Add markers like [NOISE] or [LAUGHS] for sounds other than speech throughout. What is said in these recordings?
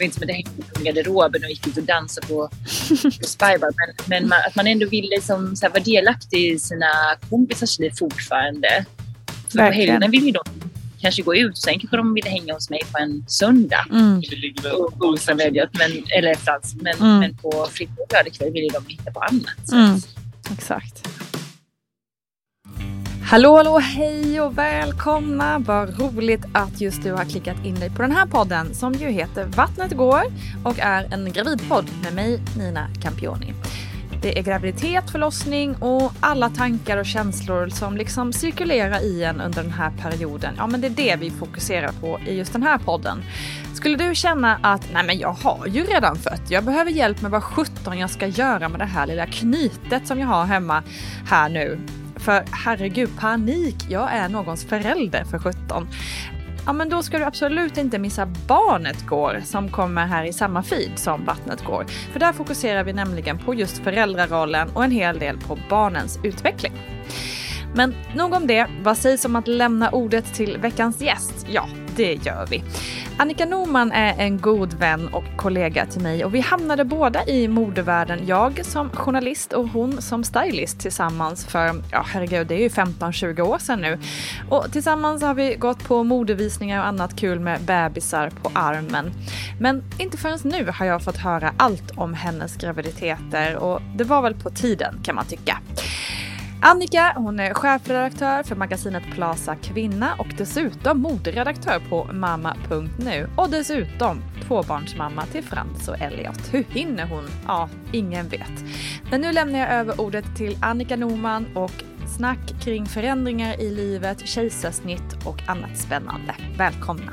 Var inte som att det hängde på garderoben och gick ut och dansade på, på Spybar. Men, men man, att man ändå ville liksom, så här, vara delaktig i sina kompisars liv fortfarande. För på helgerna vill ju de kanske gå ut. Sen kanske de ville hänga hos mig på en söndag. Mm. Oserverat, men, eller frans. Men, mm. men på fritt och lördagkväll ville de hitta på annat. Mm. Exakt. Hallå, hallå, hej och välkomna! Vad roligt att just du har klickat in dig på den här podden som ju heter Vattnet går och är en gravidpodd med mig, Nina Campioni. Det är graviditet, förlossning och alla tankar och känslor som liksom cirkulerar i en under den här perioden. Ja, men det är det vi fokuserar på i just den här podden. Skulle du känna att nej men jag har ju redan fött, jag behöver hjälp med vad sjutton jag ska göra med det här lilla knytet som jag har hemma här nu för herregud, panik, jag är någons förälder för 17. Ja, men då ska du absolut inte missa Barnet går som kommer här i samma feed som Vattnet går. För där fokuserar vi nämligen på just föräldrarollen och en hel del på barnens utveckling. Men nog om det. Vad sägs om att lämna ordet till veckans gäst? Ja, det gör vi. Annika Norman är en god vän och kollega till mig och vi hamnade båda i modevärlden. Jag som journalist och hon som stylist tillsammans för, ja herregud, det är ju 15-20 år sedan nu. Och tillsammans har vi gått på modevisningar och annat kul med bebisar på armen. Men inte förrän nu har jag fått höra allt om hennes graviditeter och det var väl på tiden kan man tycka. Annika hon är chefredaktör för magasinet Plaza Kvinna och dessutom moderedaktör på mamma.nu och dessutom tvåbarnsmamma till Frans och Elliot. Hur hinner hon? Ja, ingen vet. Men nu lämnar jag över ordet till Annika Norman och snack kring förändringar i livet, kejsarsnitt och annat spännande. Välkomna!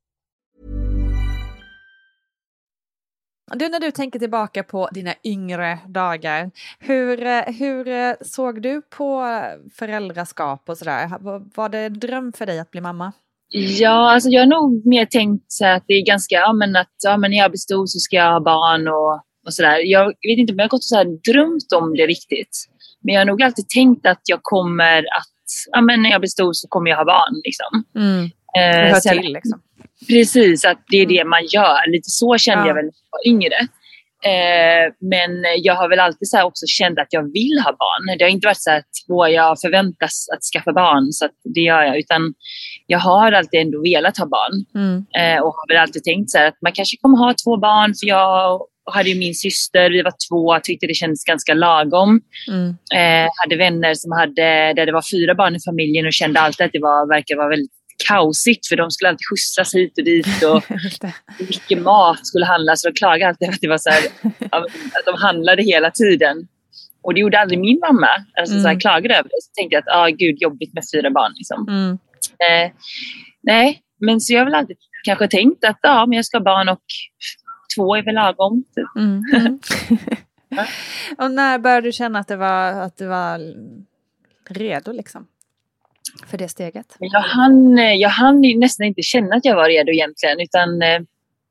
Du, när du tänker tillbaka på dina yngre dagar, hur, eh, hur eh, såg du på föräldraskap och sådär? Var det en dröm för dig att bli mamma? Ja, alltså jag har nog mer tänkt så att det är ganska, ja men att ja, men när jag blir stor så ska jag ha barn och, och sådär. Jag vet inte om jag har gått och så här drömt om det riktigt. Men jag har nog alltid tänkt att jag kommer att ja, men när jag blir stor så kommer jag ha barn. Liksom. Mm. Eh, Det hör sen- till liksom. Precis, att det är det man gör. Lite så kände Ja. jag väl när jag var yngre. Eh, men jag har väl alltid så också känt att jag vill ha barn. Det har inte varit så att åh, jag förväntas att skaffa barn, så det gör jag. Utan jag har alltid ändå velat ha barn. Mm. Eh, och har väl alltid tänkt så att man kanske kommer ha två barn. För jag hade ju min syster, vi var två, tyckte det kändes ganska lagom. Mm. Eh, hade vänner som hade, där det var fyra barn i familjen och kände alltid att det var, verkar vara väldigt kaosigt för de skulle alltid skjutsas hit och dit och [LAUGHS] det. mycket mat skulle handlas och de klagade alltid att det var så här, att de handlade hela tiden. Och det gjorde aldrig min mamma. Alltså så här, Mm. klagade över det. Så tänkte jag att ah, gud jobbigt med fyra barn. Liksom. Mm. Eh, nej, men så jag har väl alltid kanske tänkt att ja, men jag ska ha barn och två är väl lagom. Typ. Mm. [LAUGHS] Mm. och när började du känna att det var, att du var redo liksom? För det steget? Jag hann, eh, jag hann nästan inte känna att jag var redo egentligen. Utan eh,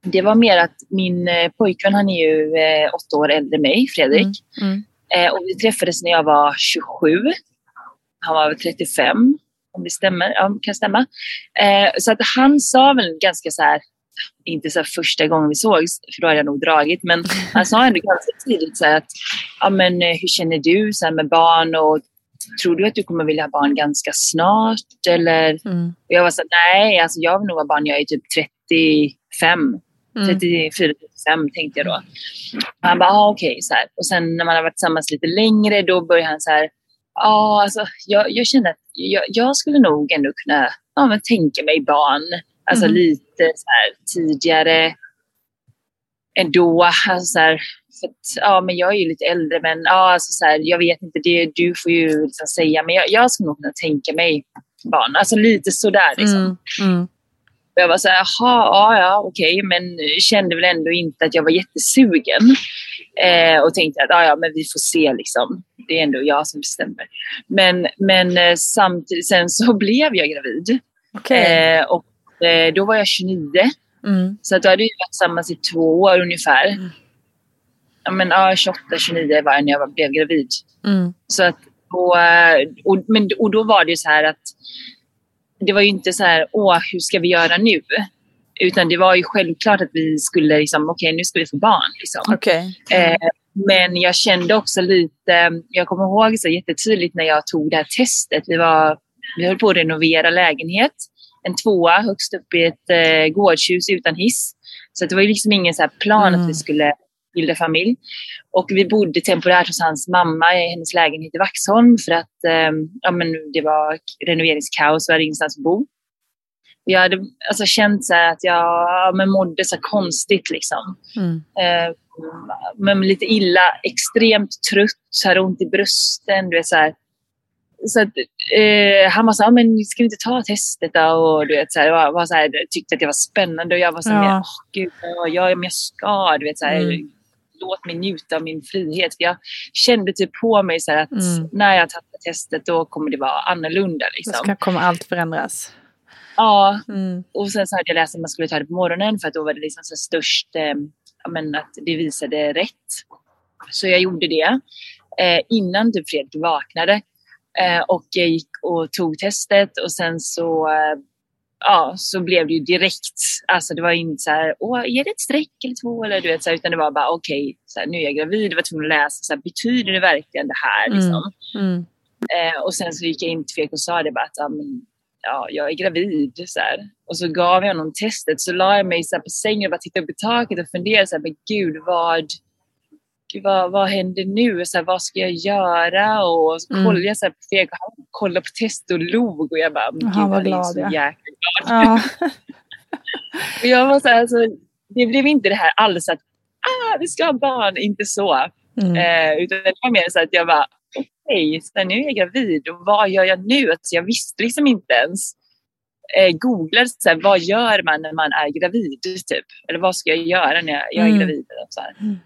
det var mer att min eh, pojkvän, han är ju åtta år äldre än mig, Fredrik. Mm. Eh, och vi träffades när jag var 27. Han var väl 35, om det stämmer. Ja, kan stämma. Så att han sa väl ganska så här, inte så första gången vi sågs, för då hade jag nog dragit, men han sa ändå ganska tidigt så här att, ja men hur känner du så här med barn och tror du att du kommer vilja ha barn ganska snart eller? Mm. Jag var så nej, alltså jag vill nog ha barn jag är typ 35. Mm. 34, 35 tänkte jag då. Och han bara, ah, okej. så här. Och sen när man har varit tillsammans lite längre, då börjar han så här, ah, alltså jag, jag känner att jag, jag skulle nog ändå kunna ja, men tänka mig barn. Alltså Mhm. lite så här tidigare ändå. Alltså så här, för att, ja, men jag är ju lite äldre, men ja, alltså så här, jag vet inte, det, du får ju liksom säga, men jag, jag skulle nog kunna tänka mig barn. Alltså lite sådär liksom. Mm. Mm. Jag var så här, jaha, ja, ja, okej, men kände väl ändå inte att jag var jättesugen. Eh, och tänkte att ja, ja, men vi får se liksom. Det är ändå jag som bestämmer. Men, men eh, samtidigt, sen så [LAUGHS] blev jag gravid. Okej. Eh, och eh, då var jag 29. Mm. Så att då hade vi varit tillsammans i två år ungefär. Mm. Ja, men ja, 28, 29 var jag när jag blev gravid. Mm. Så att, och, eh, och, men, och då var det ju så här att det var ju inte så här, åh, hur ska vi göra nu? Utan det var ju självklart att vi skulle, liksom, okej, nu ska vi få barn. Liksom. Okej. Eh, men jag kände också lite, jag kommer ihåg så jättetydligt när jag tog det här testet. Vi, var, vi höll på att renovera lägenhet. En tvåa högst upp i ett eh, gårdshus utan hiss. Så det var ju liksom ingen så här plan Mm. att vi skulle bilda familj. Och vi bodde temporärt hos hans mamma i hennes lägenhet i Vaxholm för att eh, ja, men det var renoveringskaos och jag hade ingenstans att bo. Jag hade alltså, känt så här att jag ja, men mådde så här konstigt liksom. Mm. Eh, men lite illa, extremt trött, hade ont i brösten. Du vet, så här. Så att, eh, han var så här, "Ja, men ska vi inte ta testet då? Och du vet, så här, var, var så här, tyckte att det var spännande och jag var så här, Ja. åh gud, ja, ja, men jag ska, du vet, så här, Mm. låt mig njuta av min frihet. För jag kände typ på mig så att Mm. när jag tagit testet då kommer det vara annorlunda. Då Liksom. ska, kommer allt förändras. Ja, Mm. och sen så hade jag läst att man skulle ta det på morgonen för att då var det liksom så störst, eh, men att det visade rätt. Så jag gjorde det eh, innan typ Fredrik vaknade. Eh, och jag gick och tog testet och sen så, eh, ja, så blev det ju direkt. Alltså det var inte så här, Åh, är det ett streck eller två? Eller, du vet, så här, utan det var bara okej, här, nu är jag gravid. Jag var tvungen att läsa, så här, betyder det verkligen det här? Mm. Liksom? Mm. Eh, och sen så gick jag in till Fredrik och sa det bara att ja, jag är gravid. Så här. Och så gav jag honom testet. Så la jag mig så på sängen och bara tittade upp i taket och funderade så här, men gud vad, vad, vad händer nu? Så här, vad ska jag göra? Och så Mm. kollade jag så här, på och han kollade på testet och log. Och jag bara, men Han var glad, så ja. jäkla glad. Ja. [LAUGHS] Och jag var så här, alltså, det blev inte det här alls att ah, vi ska ha barn, inte så. Mm. Eh, utan det var mer så att jag bara, okej, så nu är jag gravid och vad gör jag nu? Alltså, jag visste liksom inte ens. Eh, googlade så här, vad gör man när man är gravid? Typ? Eller vad ska jag göra när jag, jag är Mm. gravid? Och så. Mm.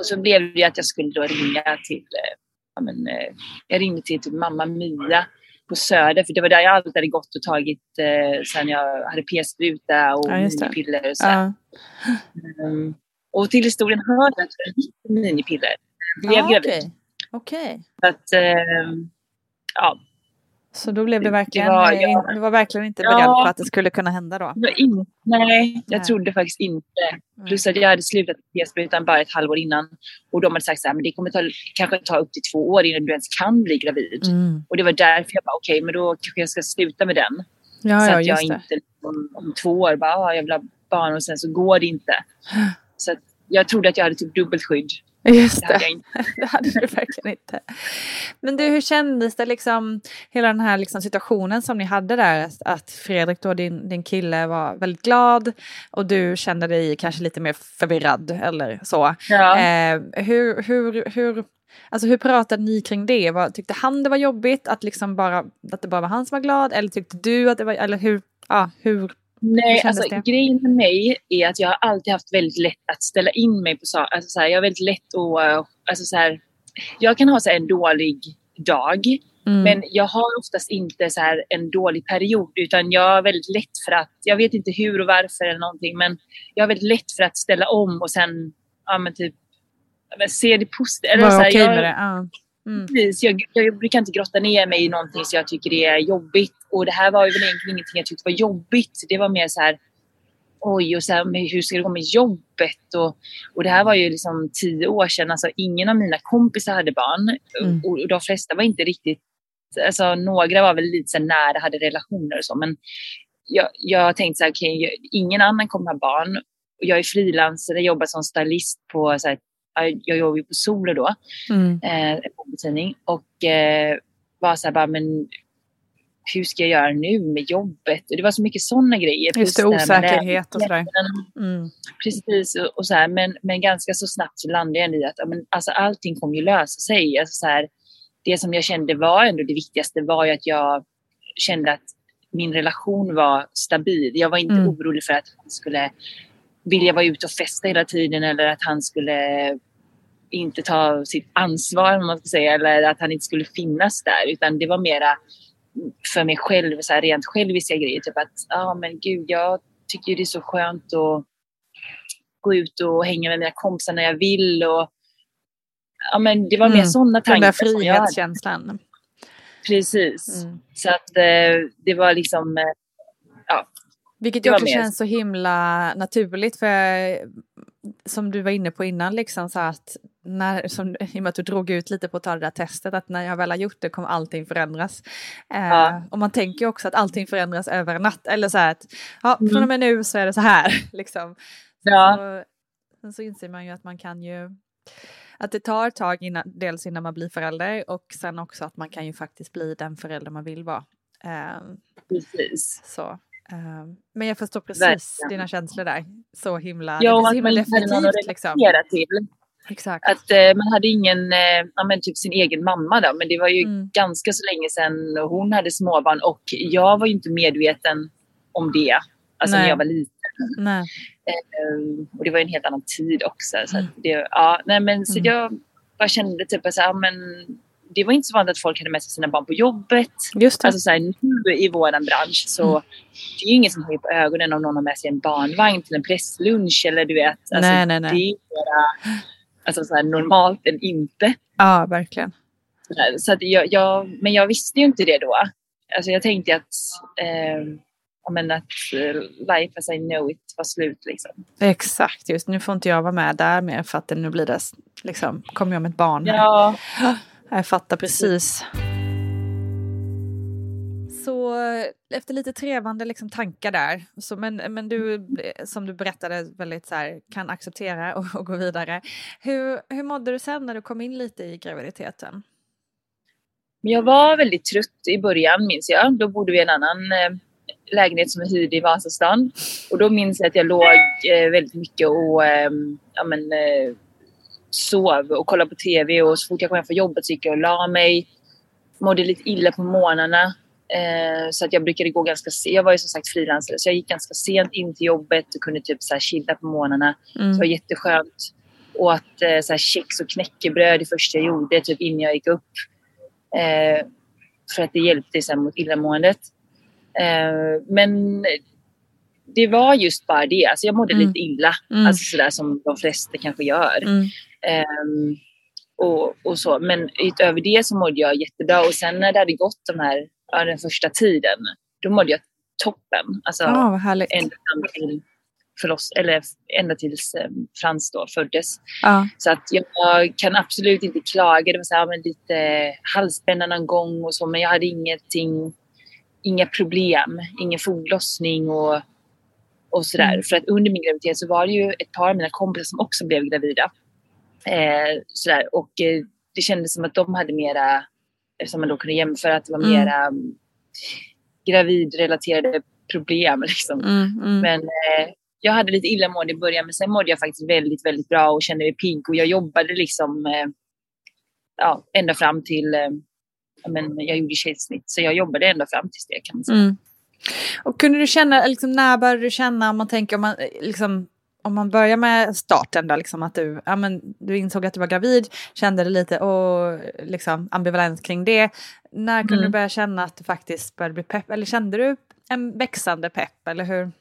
Och så blev det att jag skulle då ringa till, eh, ja, men, eh, jag ringde till typ mamma Mia på Söder, för det var där jag alltid hade gått och tagit eh, sen jag hade p-spruta och Ja, minipiller och så. Ja. Mm. Och till historien hör att jag gick minipiller. Blev Ja, gravid. okej. Okej. Så att, eh, ja. Så då blev det verkligen, det var, ja. du var verkligen inte beredd ja, på att det skulle kunna hända då? In, nej, jag nej. trodde faktiskt inte. Mm. Plus att jag hade slutat p-sprutan bara ett halvår innan. Och de hade sagt att det kommer ta, kanske ta upp till två år innan du ens kan bli gravid. Mm. Och det var därför jag bara, okej, okay, men då kanske jag ska sluta med den. Ja, så ja, att jag inte om, om, två år bara, ah, jag vill ha barn och sen så går det inte. [GASPS] Så jag trodde att jag hade typ dubbelt skydd. Just det. [LAUGHS] Det hade, du verkligen inte. Men du, hur kändes det liksom, hela den här liksom situationen som ni hade där? Att Fredrik, då, din, din kille, var väldigt glad och du kände dig kanske lite mer förvirrad eller så. Ja. Eh, hur, hur, hur, alltså hur pratade ni kring det? Var, tyckte han det var jobbigt att, liksom bara, att det bara var han som var glad? Eller tyckte du att det var, eller hur, ja, hur Nej, alltså det? grejen med mig är att jag har alltid haft väldigt lätt att ställa in mig på saker. Alltså, så här, jag har väldigt lätt att... Alltså, så här, jag kan ha så här, en dålig dag, mm. men jag har oftast inte så här, en dålig period, utan jag har väldigt lätt för att... Jag vet inte hur och varför eller någonting, men jag har väldigt lätt för att ställa om och sen ja, men typ, se det positivt. Vara okej okay med det. Ja. Mm. Jag, jag, brukar inte grotta ner mig i någonting som jag tycker är jobbigt. Och det här var ju väl egentligen ingenting jag tyckte var jobbigt. Det var mer så här, oj, och så här, hur ska det gå med jobbet? Och, och det här var ju liksom tio år sedan. Alltså, ingen av mina kompisar hade barn. Mm. Och, och de flesta var inte riktigt, alltså några var väl lite så nära, hade relationer och så. Men jag, jag tänkte så här, okay, ingen annan kommer ha barn. Jag är frilansare, jobbar som stylist på så här, jag jobbar ju på Solo då, mm. eh, tidning och eh, var så här bara, men hur ska jag göra nu med jobbet? Och det var så mycket sådana grejer. Just det, osäkerhet och sådär. Mm. Precis, och, och, så här, men, men ganska så snabbt så landade jag i att men, alltså, allting kommer ju lösa sig. Alltså, så här, det som jag kände var ändå det viktigaste var ju att jag kände att min relation var stabil. Jag var inte mm. orolig för att han skulle vilja vara ute och festa hela tiden eller att han skulle inte ta sitt ansvar, om man ska säga, eller att han inte skulle finnas där. Utan det var mera för mig själv, så här, rent själviska grejer. Typ att, ja ah, men gud, jag tycker det är så skönt att gå ut och hänga med mina kompisar när jag vill. Och, ja, men det var mer mm. sådana tankar. Den där frihetskänslan. Precis. Mm. Så att eh, det var liksom, eh. Vilket ju också känns så himla naturligt för som du var inne på innan, liksom så att när, som, i och med att du drog ut lite på att ta det där testet, att när jag väl har gjort det kommer allting förändras. Eh, ja. Och man tänker också att allting förändras över en natt, eller så här att ja, från och mm. med nu så är det så här. [LAUGHS] Liksom. Ja. Så, sen så inser man ju att man kan ju att det tar ett tag innan, dels innan man blir förälder och sen också att man kan ju faktiskt bli den förälder man vill vara. Eh, Precis. Så. Ehm, men jag förstår precis Verkligen. dina känslor där. Så himla, ja, det så himla definitivt. Liksom. Till. Exakt. Att eh, man hade ingen, eh, ja, men typ sin egen mamma då, men det var ju mm. ganska så länge sedan hon hade småbarn och jag var ju inte medveten om det, alltså nej. när jag var liten. Eh, och det var en helt annan tid också. Så mm. det, ja, nej, men, så mm. jag bara kände typ att ja, men, det var inte så vanligt att folk hade med sig sina barn på jobbet. Just det. Alltså så här, nu i vår bransch så mm. det är ju ingen som höjer på ögonen om någon har med sig en barnvagn till en presslunch eller du vet. Alltså, nej, nej, nej. Det är bara alltså, så här, normalt än inte. Ja, verkligen. Så att jag, jag, men jag visste ju inte det då. Alltså jag tänkte att, eh, men att eh, life as I know it var slut. Liksom. Exakt, just nu får inte jag vara med där mer för att nu blir det, liksom, kommer jag med ett barn. Ja. [GASPS] Jag fattar precis. Så efter lite trevande liksom tankar där, så, men, men du som du berättade väldigt så här, kan acceptera och, och, gå vidare. Hur, hur mådde du sen när du kom in lite i graviditeten? Jag var väldigt trött i början minns jag. Då bodde vi i en annan eh, lägenhet som är hyrd i Vasastan. Och då minns jag att jag låg eh, väldigt mycket och eh, ja, men, eh, sov och kollade på TV och så fort jag kom hem från jobbet så gick jag och la mig. Mådde lite illa på morgnarna. Eh, så att jag brukade gå ganska sent. Jag var ju som sagt frilansare så jag gick ganska sent in till jobbet och kunde typ så här chilla på morgnarna. Mm. Så det var jätteskönt. Och att eh, så här kex och knäckebröd det första jag gjorde typ innan jag gick upp. Eh, för att det hjälpte så här, mot illamåendet. Eh, men det var just bara det. Alltså jag mådde mm. lite illa. Mm. Alltså sådär som de flesta kanske gör. Mm. Um, och, och, så. Men utöver det så mådde jag jättebra. Och sen när det hade gått de här ja, den första tiden, då mådde jag toppen. Alltså, Ja, vad härligt. ända till förloss, eller ända tills eh, Frans då föddes. Ja. Så att jag kan absolut inte klaga. Det var så här, men lite halsbränna någon gång och så, men jag hade ingenting, inga problem, ingen foglossning och, och sådär. Mm. För att under min graviditet så var det ju ett par av mina kompisar som också blev gravida. Eh, sådär. Och eh, det kändes som att de hade mera, eftersom man då kunde jämföra, att det var Mm. mera mm. gravidrelaterade problem. [LAUGHS] Liksom. Mm, mm. Men eh, jag hade lite illamående i början men sen mådde jag faktiskt väldigt, väldigt bra och kände mig pigg och jag jobbade liksom eh, ja, ända fram till, eh, men jag gjorde kejsarsnitt så jag jobbade ända fram till det kan man säga. Mm. Och kunde du känna, liksom, när började du känna om man tänker om man, eh, liksom, om man börjar med starten då, liksom att du, ja, men, du insåg att du var gravid, kände det lite och liksom ambivalens kring det. När kunde Mm. du börja känna att du faktiskt började bli pepp? Eller kände du en växande pepp, eller hur?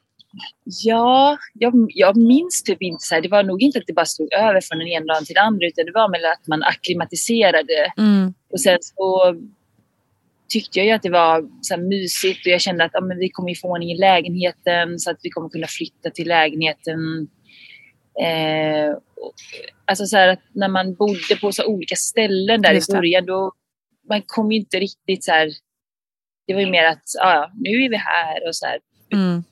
Ja, jag, jag minns typ inte så här, det var nog inte att det bara stod över från den ena dagen till den andra utan det var väl att man akklimatiserade Mm. Och sen så tyckte jag ju att det var så mysigt och jag kände att ja, men vi kommer ju få ordning i lägenheten så att vi kommer kunna flytta till lägenheten. Eh, alltså så att när man bodde på så olika ställen där i början då man kom ju inte riktigt så här. Det var ju mer att ja, ja, nu är vi här och så här. Mm.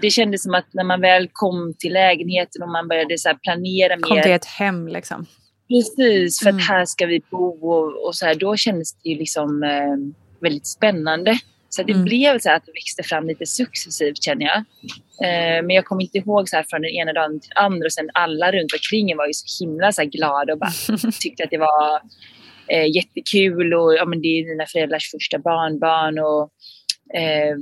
Det kändes som att när man väl kom till lägenheten och man började så planera Kom mer. till ett hem liksom. Precis, för Mm. att här ska vi bo och, och så här, då kändes det ju liksom eh, väldigt spännande. Så det Mm. blev så att det växte fram lite successivt känner jag. Eh, men jag kommer inte ihåg så här från den ena dagen till den andra och sen alla runt omkring var ju så himla så glada och bara [LAUGHS] tyckte att det var eh, jättekul och ja, men det är dina föräldrars första barnbarn och eh,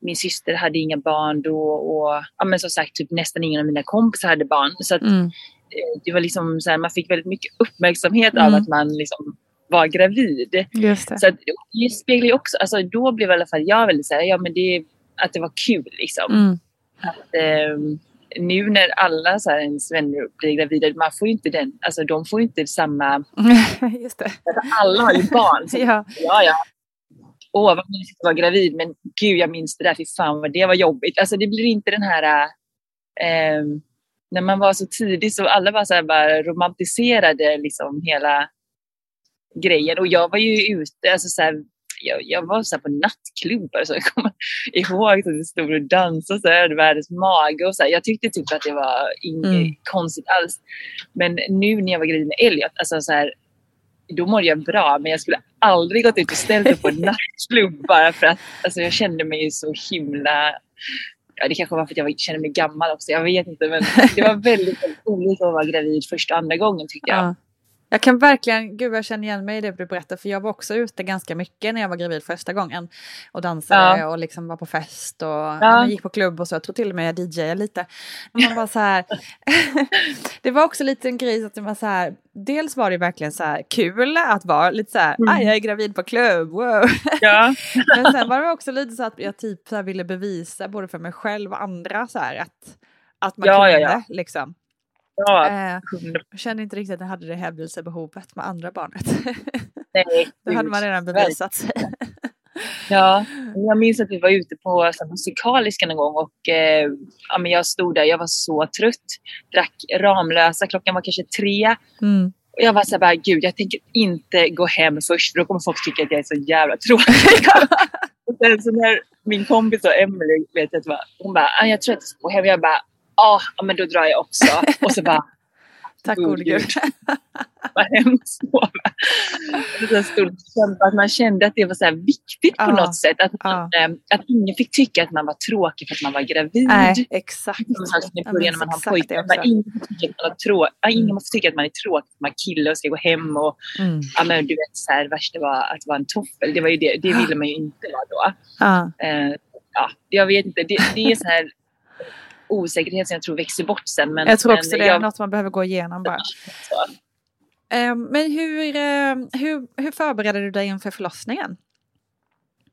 min syster hade inga barn då och ja, men som sagt typ nästan ingen av mina kompisar hade barn. Så att, Mm. Eh, det var liksom så här, man fick väldigt mycket uppmärksamhet Mm. av att man liksom var gravid. Just det. Så att, det speglar ju också, alltså då blev i alla fall jag väldigt så här, ja men det, att det var kul liksom. Mm. Att, ehm, nu när alla så här, ens vänner blir gravida, man får inte den, alltså de får inte samma, [LAUGHS] Just det. alla har ju barn. Så, [LAUGHS] Ja. ja, ja. Åh, vad mysigt att vara gravid, men gud, jag minns det där, fy fan vad det var jobbigt. Alltså det blir inte den här, äh, när man var så tidig så alla var så här bara romantiserade liksom hela grejen. Och jag var ju ute, alltså så här, jag, jag var så på nattklubbar så [LAUGHS] jag kommer ihåg att vi stod och dansade så här, världens mage och så här. Jag tyckte typ att det var inget Mm. konstigt alls. Men nu när jag var gravid med Elliot, alltså så här, då mådde jag bra men jag skulle aldrig gått ut och ställt mig på [LAUGHS] nattklubb bara för att alltså, jag kände mig så himla Ja, det kanske var för att jag kände mig gammal också, jag vet inte. Men [LAUGHS] det var väldigt, väldigt roligt att vara gravid första och andra gången tyckte jag. Ja. Jag kan verkligen, gud jag känner igen mig i det du berättar för jag var också ute ganska mycket när jag var gravid första gången. Och dansade Ja. och liksom var på fest och ja. gick på klubb och så. Jag tror till och med jag DJade lite. Man var så här, [LAUGHS] det var också lite en grej att det var så här, dels var det verkligen så här kul att vara lite så här, Mm. jag är gravid på klubb, wow. Ja. [LAUGHS] Men sen var det också lite så att jag typ så ville bevisa både för mig själv och andra så här att, att man Ja, kunde ja, ja. liksom. Ja, Eh, 100 jag kände inte riktigt att jag hade det hävdelsebehovet med andra barnet. [LAUGHS] nej. Då hade man redan bevisat sig. [LAUGHS] Ja, jag minns att vi var ute på musikaliska någon gång och eh, ja, men jag stod där, jag var så trött. Drack Ramlösa, klockan var kanske tre. Mm. Och jag var så här, bara, gud jag tänker inte gå hem först för då kommer folk tycka att jag är så jävla tråkig. [LAUGHS] och sen så när min kompis och Emily, vet jag, hon bara, ah, jag tror att jag ska gå hem. Jag bara, ah, ja men då drar jag också. Och så bara, [LAUGHS] Tack God gode gud. [LAUGHS] vad hemskt. Att man kände att det var så viktigt på något sätt. Att, ja. eh, att ingen fick tycka att man var tråkig för att man var gravid. Nej, exakt. I början när man har pojkar. man. Ingen tycka att man, trå- ingen får tycka att man är tråkig för att man är kille och ska gå hem. Och, Mm. ja, men, du vet, så här, värst det var att vara en toffel. Det, var ju det, det ville man ju inte vara då. Ja. Eh, ja, jag vet inte. Det, det är så här osäkerhet som jag tror växer bort sen. Men, Jag tror men också det är jag- något man behöver gå igenom bara. så. Eh, Men hur, eh, hur, hur förberedde du dig inför förlossningen?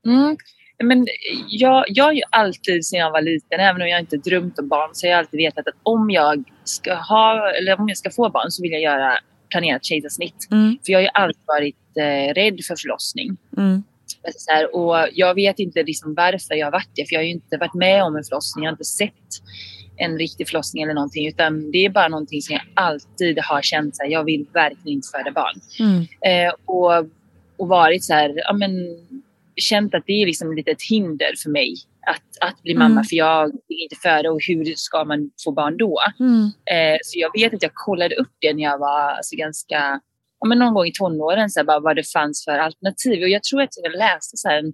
Mm. Men jag, jag har ju alltid sedan jag var liten, även om jag inte drömt om barn, så har jag alltid vetat att om jag ska ha, eller om jag ska få barn så vill jag göra planerat kejsarsnitt. Mm. För jag har ju alltid varit eh, rädd för förlossning. Mm. Så här, och jag vet inte liksom varför jag har varit det, för jag har ju inte varit med om en förlossning. Jag har inte sett en riktig förlossning eller någonting, utan det är bara någonting som jag alltid har känt så här, jag vill verkligen inte föda barn. Mm. Eh, och, och varit så här, ja men känt att det är liksom lite ett hinder för mig att, att bli mamma, Mm. för jag vill inte föda och hur ska man få barn då? Mm. Eh, så jag vet att jag kollade upp det när jag var alltså, ganska, ja, men någon gång i tonåren, så här, bara, vad det fanns för alternativ. Och jag tror att jag läste så här, en,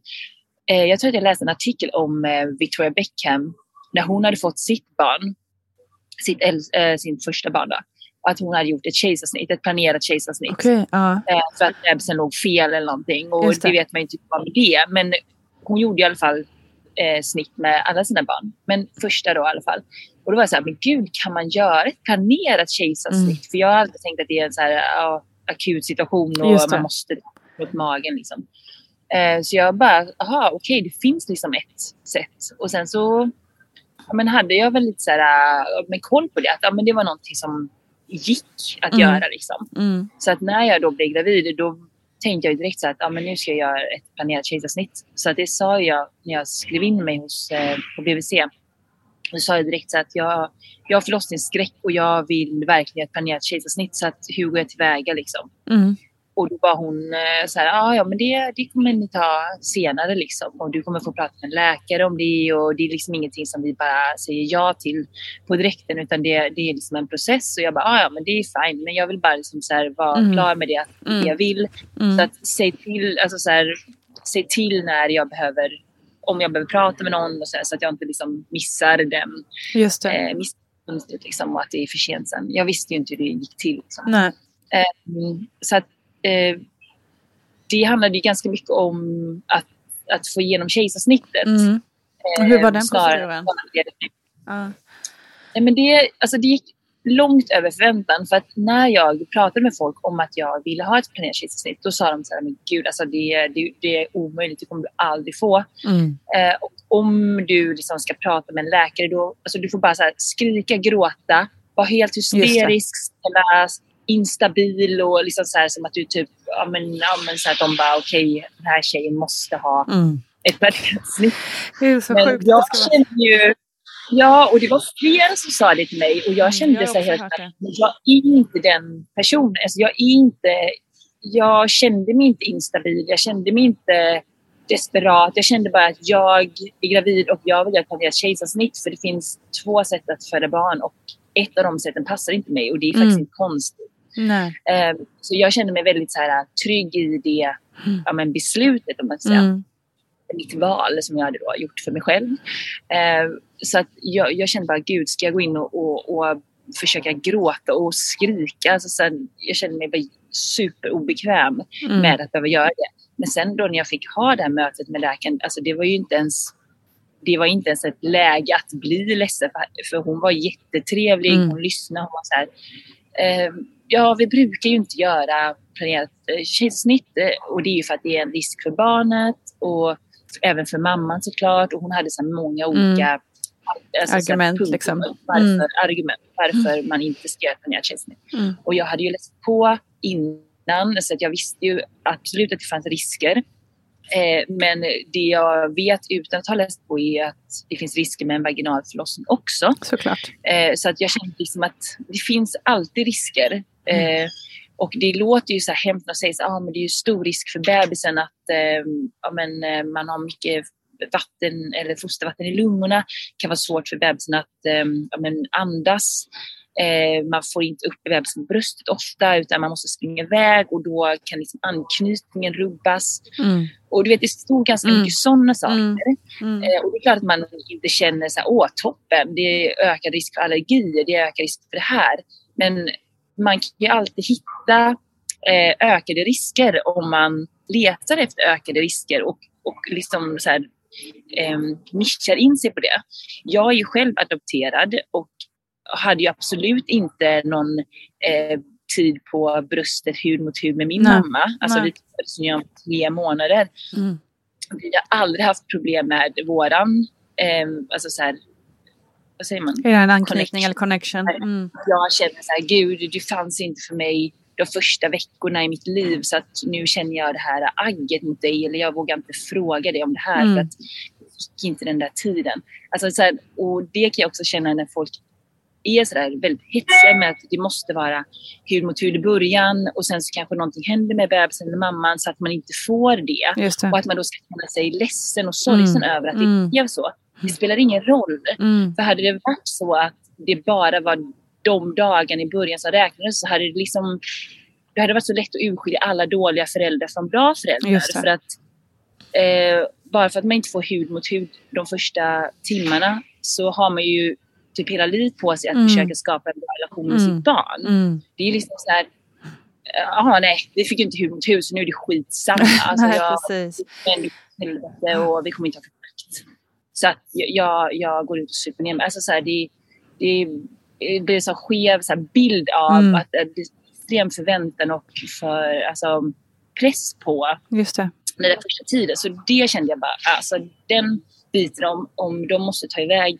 eh, jag tror att jag läste en artikel om eh, Victoria Beckham när hon hade fått sitt barn, sitt, eh, sin första barn då. Att hon hade gjort ett kejsarsnitt, ett planerat kejsarsnitt. Okej, ja. Eh, för att bebisen låg fel eller någonting. Och Just det. det. vet man inte vad med det. Men hon gjorde i alla fall eh, snitt med alla sina barn. Men första då i alla fall. Och då var jag så här, men gud kan man göra ett planerat kejsarsnitt? Mm. För jag har alltid tänkt att det är en så här, ja, akut situation och man måste mot magen liksom. Eh, så jag bara, aha okej det finns liksom ett sätt. Och sen så ja, men hade jag väl lite så här, men koll på det. Att ja, men det var någonting som gick att Mm. göra liksom. Mm. Så att när jag då blev gravid, då tänkte jag direkt så att ja, men nu ska jag göra ett planerat kejsarsnitt. Så att det sa jag när jag skrev in mig hos, eh, på BVC. Då sa jag direkt så att jag, jag har förlossningsskräck och jag vill verkligen göra ett kejsarsnitt. Så att hur går jag tillväga liksom? Mm. Och då var hon eh, så här, ah, ja men det, det kommer ni ta senare liksom. Och du kommer få prata med en läkare om det och det är liksom ingenting som vi bara säger ja till på direkten utan det, det är liksom en process. Och jag bara, ah, ja men det är fine men jag vill bara liksom så här vara Mm. klar med det, att det jag vill. Mm. Så att säg till, alltså så här, säg till när jag behöver, om jag behöver prata med någon och så, här, så att jag inte liksom missar den Just det. eh, missfönstret liksom och att det är för sent sen. Jag visste ju inte hur det gick till. Liksom. Nej. Mm, så att, eh, det handlade ju ganska mycket om att, att få igenom kejsarsnittet. Mm. Hur var den snarare proceduren? Ja. Nej, men det, alltså det gick långt över förväntan. För att när jag pratade med folk om att jag ville ha ett planerat kejsarsnitt, då sa de så här, men gud, alltså det, det, det är omöjligt, det kommer du aldrig få. Mm. Eh, och om du liksom ska prata med en läkare, då, alltså du får bara så här, skrika, gråta, vara helt hysterisk, instabil och liksom så här, som att du typ, ja men, ja, men så här, att de bara okej, den här tjejen måste ha Mm. ett planerat snitt. Det är så Men sjukt. jag kände ju... Ja, och det var flera som sa det till mig och jag Mm, kände jag så helt men jag är inte den personen. Alltså jag är inte... Jag kände mig inte instabil. Jag kände mig inte desperat. Jag kände bara att jag är gravid och jag vill göra ett kejsarsnitt för det finns två sätt att föda barn och ett av de sätten passar inte mig och det är faktiskt Mm. inte konstigt. Eh, så jag kände mig väldigt så här, trygg i det ja, men beslutet om man säga Mm. Mitt val som jag hade då gjort för mig själv. Eh, så att jag, jag kände bara, gud, ska jag gå in och, och, och försöka gråta och skrika? Alltså sen, jag kände mig bara superobekväm Mm. med att behöva göra det. Men sen då när jag fick ha det här mötet med läkaren, alltså det var ju inte ens det var inte ens ett läge att bli ledsen för, för hon var jättetrevlig, Mm. hon lyssnade, hon var så här, eh, ja vi brukar ju inte göra planerat eh, kejsarsnitt eh, och det är ju för att det är en risk för barnet och även för mamman såklart och hon hade så här många olika alltså, så här Argument, punkter liksom. Varför, Mm. argument varför man inte ska göra planerat kejsarsnitt. Mm. Och jag hade ju läst på innan så att jag visste ju absolut att det fanns risker. Eh, men det jag vet utan att ha läst på är att det finns risker med en vaginal förlossning också. Såklart. Eh, så att jag kände liksom att det finns alltid risker. Eh, och det låter ju så här hemskt att säga att ah, men det är stor risk för bebisen att eh, ja, men, eh, man har mycket vatten eller fostervatten i lungorna. Det kan vara svårt för bebisen att eh, ja, men, andas. Eh, man får inte upp bebisen på bröstet ofta utan man måste springa iväg och då kan liksom anknytningen rubbas. Mm. Och du vet, det stod ganska Mm. mycket sådana saker. Mm. Mm. Eh, och det är klart att man inte känner så här, åh toppen, det är ökad risk för allergier, det är ökad risk för det här. Men man kan ju alltid hitta eh, ökade risker om man letar efter ökade risker och, och liksom så här, eh, nischar in sig på det. Jag är ju själv adopterad och hade ju absolut inte någon eh, tid på bröstet hud mot hud med min Nej. mamma. Alltså Nej. vi träffades när jag var tre månader Mm. vi har aldrig haft problem med våran, eh, alltså så här, vad säger man? Det en anknytning Connection. eller connection? Mm. Jag känner så här, gud, du fanns inte för mig. de första veckorna i mitt liv så att nu känner jag det här agget mot dig eller jag vågar inte fråga dig om det här Mm. för att jag fick inte den där tiden. Alltså, så här, och det kan jag också känna när folk är sådär väldigt hetsiga med att det måste vara hud mot hud i början och sen så kanske någonting händer med bebisen eller mamman så att man inte får det. Det. Och att man då ska känna sig ledsen och sorgsen över att Mm. det blev så. Det spelar ingen roll. Mm. För hade det varit så att det bara var de dagarna i början som räknades så hade det liksom det hade varit så lätt att urskilja alla dåliga föräldrar från bra föräldrar. För att, eh, bara för att man inte får hud mot hud de första timmarna så har man ju typ hela livet på sig att Mm. försöka skapa en bra relation med Mm. sitt barn. Mm. Det är liksom så här, jaha nej, vi fick ju inte hud mot hud så nu är det skitsamma. [LAUGHS] Alltså, Nej, jag, precis. och vi kommer inte ha. Så att jag, jag går ut och super ner mig. Alltså så här, det, det, det blir en så skev så här bild av Mm. att det är extrem förväntan och för, alltså, press på Just det. den första tiden. Så det kände jag bara, alltså den biten om, om de måste ta iväg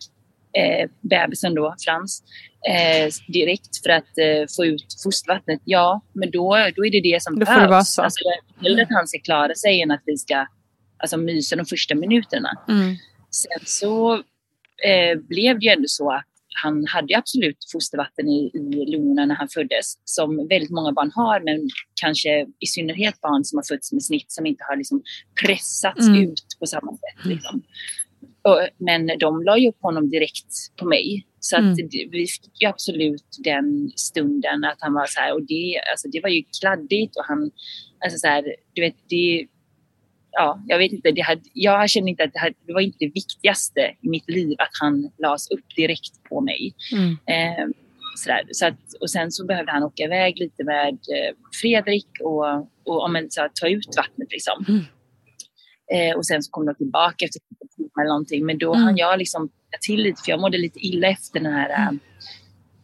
eh, bebisen då, Frans, eh, direkt för att eh, få ut fostervattnet. Ja, men då, då är det det som Då får det vara så. Alltså, jag vill att han ska klara sig än att vi ska alltså, mysa de första minuterna. Mm. Sen så eh, blev det ju ändå så att han hade absolut fostervatten i, i lungorna när han föddes, som väldigt många barn har, men kanske i synnerhet barn som har fötts med snitt som inte har liksom pressats Mm. ut på samma sätt. Liksom. Och, men de la ju upp honom direkt på mig. Så att Mm. vi fick ju absolut den stunden att han var så här, och det, alltså, det var ju kladdigt och han, alltså så här, du vet, det, ja, jag vet inte, det hade, jag kände inte att det, hade, det var inte det viktigaste i mitt liv att han lades upp direkt på mig. Mm. Eh, sådär. Så att, och sen så behövde han åka iväg lite med eh, Fredrik och, och om en, så att ta ut vattnet liksom. Mm. Eh, och sen så kom de tillbaka efter eller någonting. Men då Mm. hann jag liksom till lite för jag mådde lite illa efter den här äh,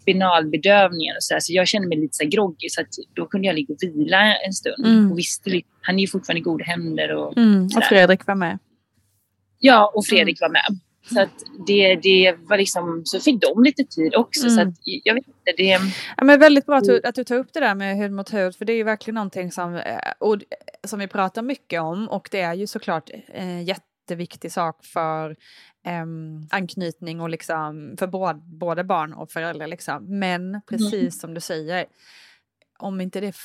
spinalbedövningen och så, där, så jag kände mig lite så här groggy så då kunde jag ligga och vila en stund. Mm. Och visste, han är ju fortfarande i goda händer och Mm. Och. Fredrik var med. Ja, och Fredrik var med. Så att det, det var liksom, så fick de lite tid också. Så Mm. att jag vet inte, det... Ja, men väldigt bra att du, att du tar upp det där med hud mot hud, för det är ju verkligen någonting som, eh, och, som vi pratar mycket om och det är ju såklart en jätteviktig sak för em, anknytning och liksom för både, både barn och föräldrar. Liksom. Men precis som du säger, om inte det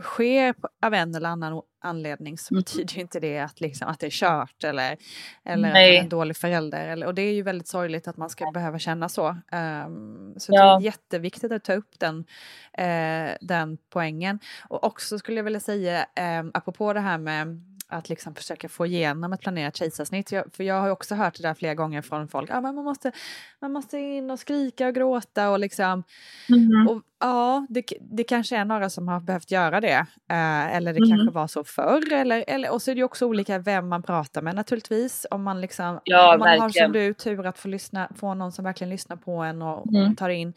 sker av en eller annan anledning så Mm. betyder ju inte det att, liksom, att det är kört eller, eller Nej. är en dålig förälder. Eller, och det är ju väldigt sorgligt att man ska behöva känna så. Um, så Ja. det är jätteviktigt att ta upp den, eh, den poängen. Och också skulle jag vilja säga, um, apropå det här med att liksom försöka få igenom ett planerat kejsarsnitt. Jag, för jag har också hört det där flera gånger från folk. Ah, men man, måste, man måste in och skrika och gråta och liksom Mm. och ja, det, det kanske är några som har behövt göra det. Eh, eller det Mhm. kanske var så förr. Eller, eller, och så är det också olika vem man pratar med naturligtvis. Om man, liksom, Ja, om man har som du tur att få, lyssna, få någon som verkligen lyssnar på en och, Mm. och tar in.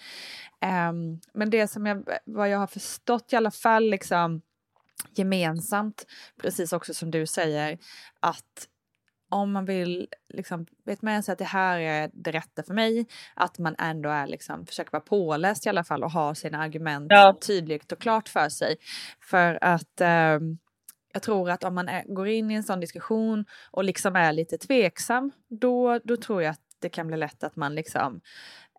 Ehm, men det som jag, vad jag har förstått i alla fall liksom gemensamt, precis också som du säger, att om man vill liksom, vet med sig att det här är det rätta för mig, att man ändå är liksom, försöker vara påläst i alla fall och ha sina argument Ja. tydligt och klart för sig. För att ehm, jag tror att om man är, går in i en sån diskussion och liksom är lite tveksam, då, då tror jag att det kan bli lätt att man liksom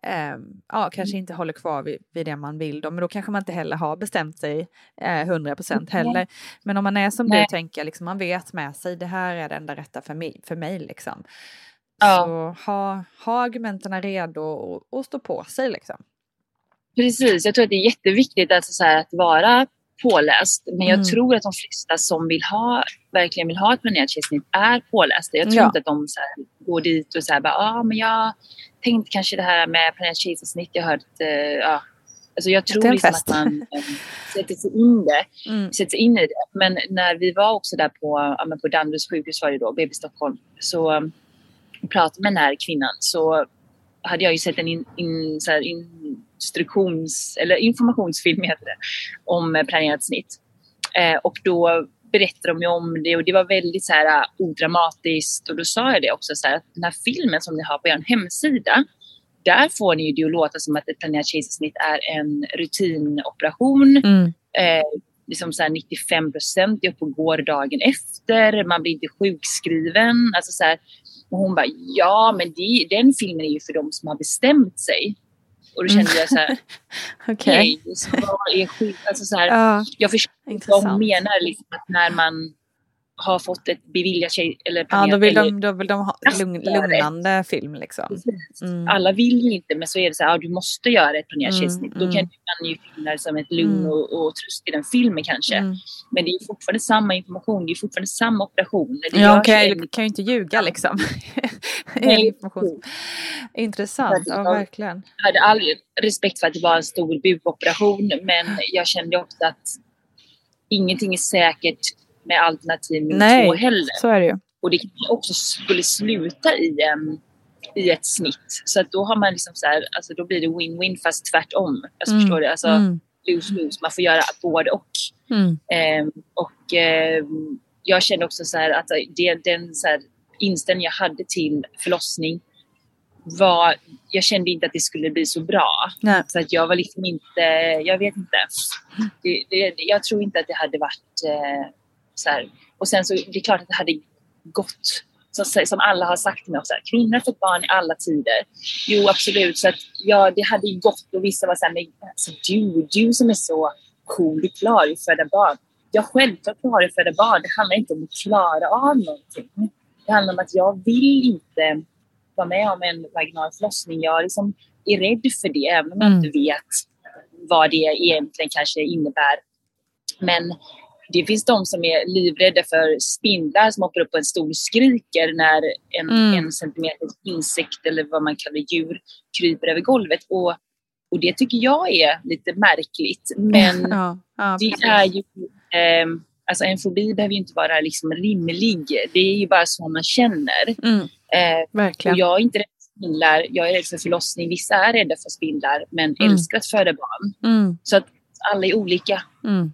ehm, ja, kanske inte håller kvar vid, vid det man vill då, men då kanske man inte heller har bestämt sig eh, 100 procent heller. Men om man är som Nej. du tänker, liksom, man vet med sig, det här är det enda rätta för mig, för mig liksom. Ja. Så ha, ha argumenten redo och, och stå på sig liksom. Precis, jag tror att det är jätteviktigt alltså, så här, att vara påläst. Men jag Mm. tror att de flesta som vill ha, verkligen vill ha ett planerat kejsarsnitt är pålästa. Jag tror Ja. inte att de så här, går dit och säger ja ah, men jag tänkte kanske det här med planerat kejsarsnitt. Jag har hört, eh, ja. Alltså jag tror liksom fest. att man eh, sätter sig in det. Mm. sätter sig in i det. Men när vi var också där på, ja, på Danderyds sjukhus var det då, BB Stockholm, så um, pratade med den här kvinnan så hade jag ju sett en in, in, så här, instruktions eller informationsfilm heter det, om eh, planerat snitt. Eh, och då berättade de ju om det och det var väldigt så här uh, odramatiskt och då sa jag det också så här att den här filmen som ni har på er hemsida där får ni ju det att låta som att ett planerat kejsarsnitt är en rutinoperation Mm. Eh, liksom så 95 procent är uppe och går dagen efter. Man blir inte sjukskriven. Alltså så här, och hon bara, ja men det, den filmen är ju för de som har bestämt sig. Och då kände jag så här, [LAUGHS] Okej. okay, så vad är skit? Alltså så här, Ja, jag förstår vad intressant. hon menar, liksom, att när man har fått ett beviljat sig eller Ja, då vill, de, då vill de ha lugn, lugnande film liksom. Mm. Alla vill ju inte, men så är det så här, ja, du måste göra ett planerat Mm, kejsarsnitt. Då mm. kan man ju finna som ett lugn Mm. och, och tröst i den filmen kanske. Mm. Men det är fortfarande samma information, det är fortfarande samma operation. Det Ja, en- du kan ju inte ljuga liksom. [LAUGHS] Nej. Intressant, ja Ja. verkligen. Jag hade all respekt för att det var en stor bukoperation, men jag kände också att ingenting är säkert med alternativ nummer Nej, två heller. så är det ju. Och det kanske också skulle sluta i, en, i ett snitt. Så att då har man liksom så här, alltså då blir det win-win fast tvärtom. Alltså Mm, förstår du? Alltså mm. lose-lose. Man får göra både och. Mm. Ehm, och ehm, jag kände också så här att det, den så här, inställning jag hade till förlossning var, jag kände inte att det skulle bli så bra. Nej. Så att jag var liksom inte, jag vet inte. Det, det, jag tror inte att det hade varit eh, så här. Och sen så, det är klart att det hade gått. Så, som alla har sagt till mig också, kvinnor har fått barn i alla tider. Jo, absolut. Så att, ja, det hade ju gått och vissa var så här, men alltså, du, du som är så cool, du klarar ju att föda barn. Ja, självklart klarar jag att föda barn. Det handlar inte om att klara av någonting. Det handlar om att jag vill inte vara med om en vaginal förlossning. Jag liksom är rädd för det, även om jag Mm. inte vet vad det egentligen kanske innebär. Men det finns de som är livrädda för spindlar som hoppar upp på en stol och skriker när en, Mm. en centimeter insekt eller vad man kallar djur kryper över golvet. Och, och det tycker jag är lite märkligt. Men [LAUGHS] ja, ja, det är ju, ehm, alltså en fobi behöver ju inte vara liksom rimlig. Det är ju bara så man känner. Mm, Eh, verkligen. och jag är inte rädd för spindlar, jag är rädd för förlossning. Vissa är rädda för spindlar men Mm. älskar att föda barn. Mm, Så att alla är olika. mm.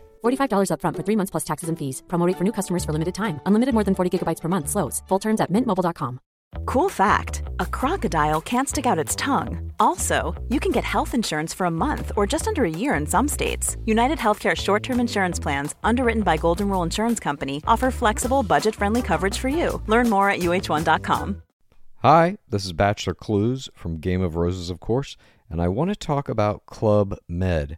$45 upfront for three months plus taxes and fees. Promo rate for new customers for limited time. Unlimited more than 40 gigabytes per month. Slows. Full terms at mintmobile.com. Cool fact a crocodile can't stick out its tongue. Also, you can get health insurance for a month or just under a year in some states. United Healthcare short term insurance plans, underwritten by Golden Rule Insurance Company, offer flexible, budget friendly coverage for you. Learn more at uh1.com. Hi, this is Bachelor Clues from Game of Roses, of course, and I want to talk about Club Med.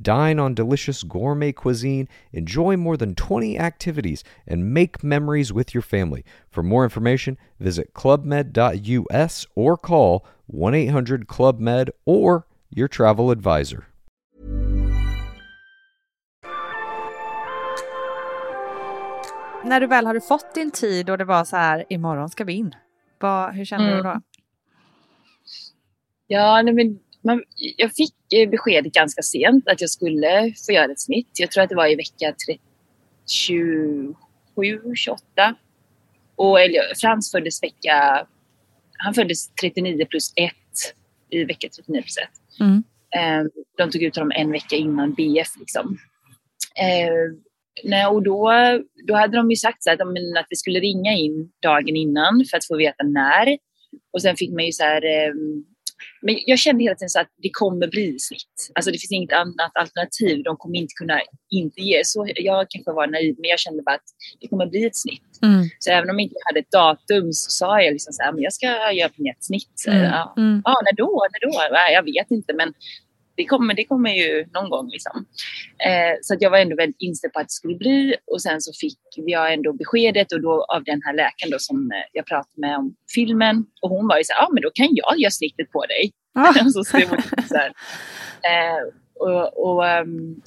Dine on delicious gourmet cuisine, enjoy more than 20 activities, and make memories with your family. For more information, visit clubmed.us or call 1 800 Club Med or your travel advisor. När du väl hade fått din tid och det var så här, imorgon ska vi in. Vad, hur kände Mm. du då? Ja, nej, men man, jag fick eh, beskedet ganska sent att jag skulle få göra ett snitt. Jag tror att det var i vecka 30, 27, 28. Och Frans föddes vecka... Han föddes 39 plus 1 i vecka 39 plus 1. Mm. Eh, de tog ut honom en vecka innan BF. Liksom. Eh, nej, och då, då hade de ju sagt så här, att, men, att vi skulle ringa in dagen innan för att få veta när. Och sen fick man ju så här... Men jag kände hela tiden så att det kommer bli snitt. Alltså det finns inget annat alternativ. De kommer inte kunna inte ge. Så jag kanske var naiv, men jag kände bara att det kommer bli ett snitt. Mm. Så även om jag inte hade ett datum så sa jag liksom så här, men jag ska göra ett snitt. Mm. Ja, Mm. ja, när då? När då? Jag vet inte, men det kommer, det kommer ju någon gång. Liksom. Eh, så att jag var ändå väldigt inställd på att det skulle bli. Och sen så fick jag ändå beskedet och då av den här läkaren då som eh, jag pratade med om filmen. Och hon var ju så här, ja men då kan jag göra snittet på dig. Ah. [LAUGHS] så skrev hon så här. Eh, och, och, ehm,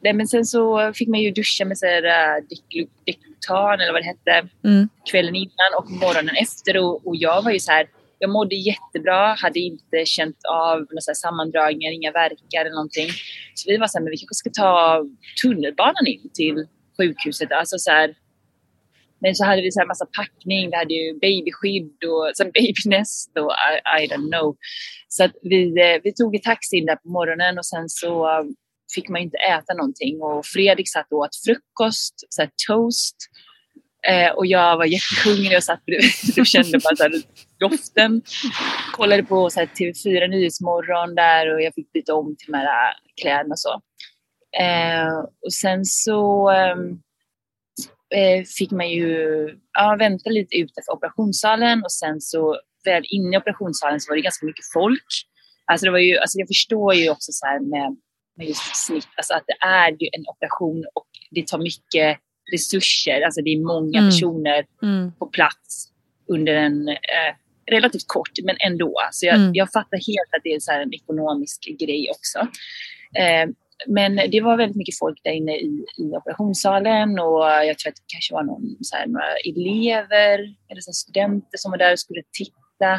nej, men sen så fick man ju duscha med så här, uh, eller vad det hette Mm. kvällen innan och morgonen efter. Och, och jag var ju så här, jag mådde jättebra, hade inte känt av några sammandragningar, inga värkar eller någonting. Så vi var så här, men vi kanske ska ta tunnelbanan in till sjukhuset. Alltså så här, men så hade vi så här massa packning, vi hade ju babyskydd och så babynest och I, I don't know. Så att vi, eh, vi tog i taxi in där på morgonen och sen så fick man ju inte äta någonting och Fredrik satt och åt frukost, så här toast. Eh, och jag var jättehungrig och satt bredvid och kände bara så här, doften. Kollade på så här, TV4 Nyhetsmorgon där och jag fick byta om till de här äh, kläderna och så. Eh, och sen så ehm, eh, fick man ju ja, vänta lite utanför operationssalen och sen så väl inne i operationssalen så var det ganska mycket folk. Alltså det var ju, alltså jag förstår ju också så här med, med just snitt, alltså att det är ju en operation och det tar mycket resurser, alltså det är många Mm. personer Mm. på plats under en eh, relativt kort, men ändå. Så jag, Mm. jag fattar helt att det är så en ekonomisk grej också. Eh, men det var väldigt mycket folk där inne i, i operationssalen och jag tror att det kanske var någon, så här, några elever eller så studenter som var där och skulle titta.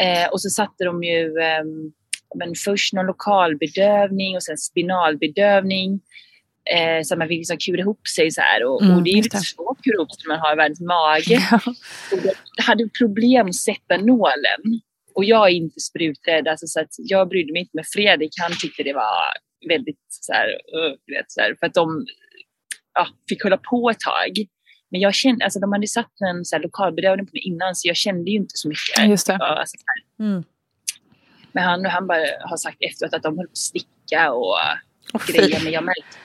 Eh, och så satte de ju ehm, men först någon lokalbedövning och sen spinalbedövning. Eh, så man fick liksom kura ihop sig så här. Och, Mm, och det är just lite svårt att kura ihop sig när man har världens mage. [LAUGHS] Ja. Och jag hade problem att sätta nålen. Och jag är inte spruträdd, alltså, så att jag brydde mig inte med Fredrik. Han tyckte det var väldigt så här, uh, vet, så här, för att de ja, fick hålla på ett tag. Men jag kände, alltså de hade satt en så här, lokalbedövning på mig innan så jag kände ju inte så mycket. Just det. Ja, alltså. Mm. Men han, han bara har sagt efteråt att de höll på att sticka och fy. grejer, men jag märkte.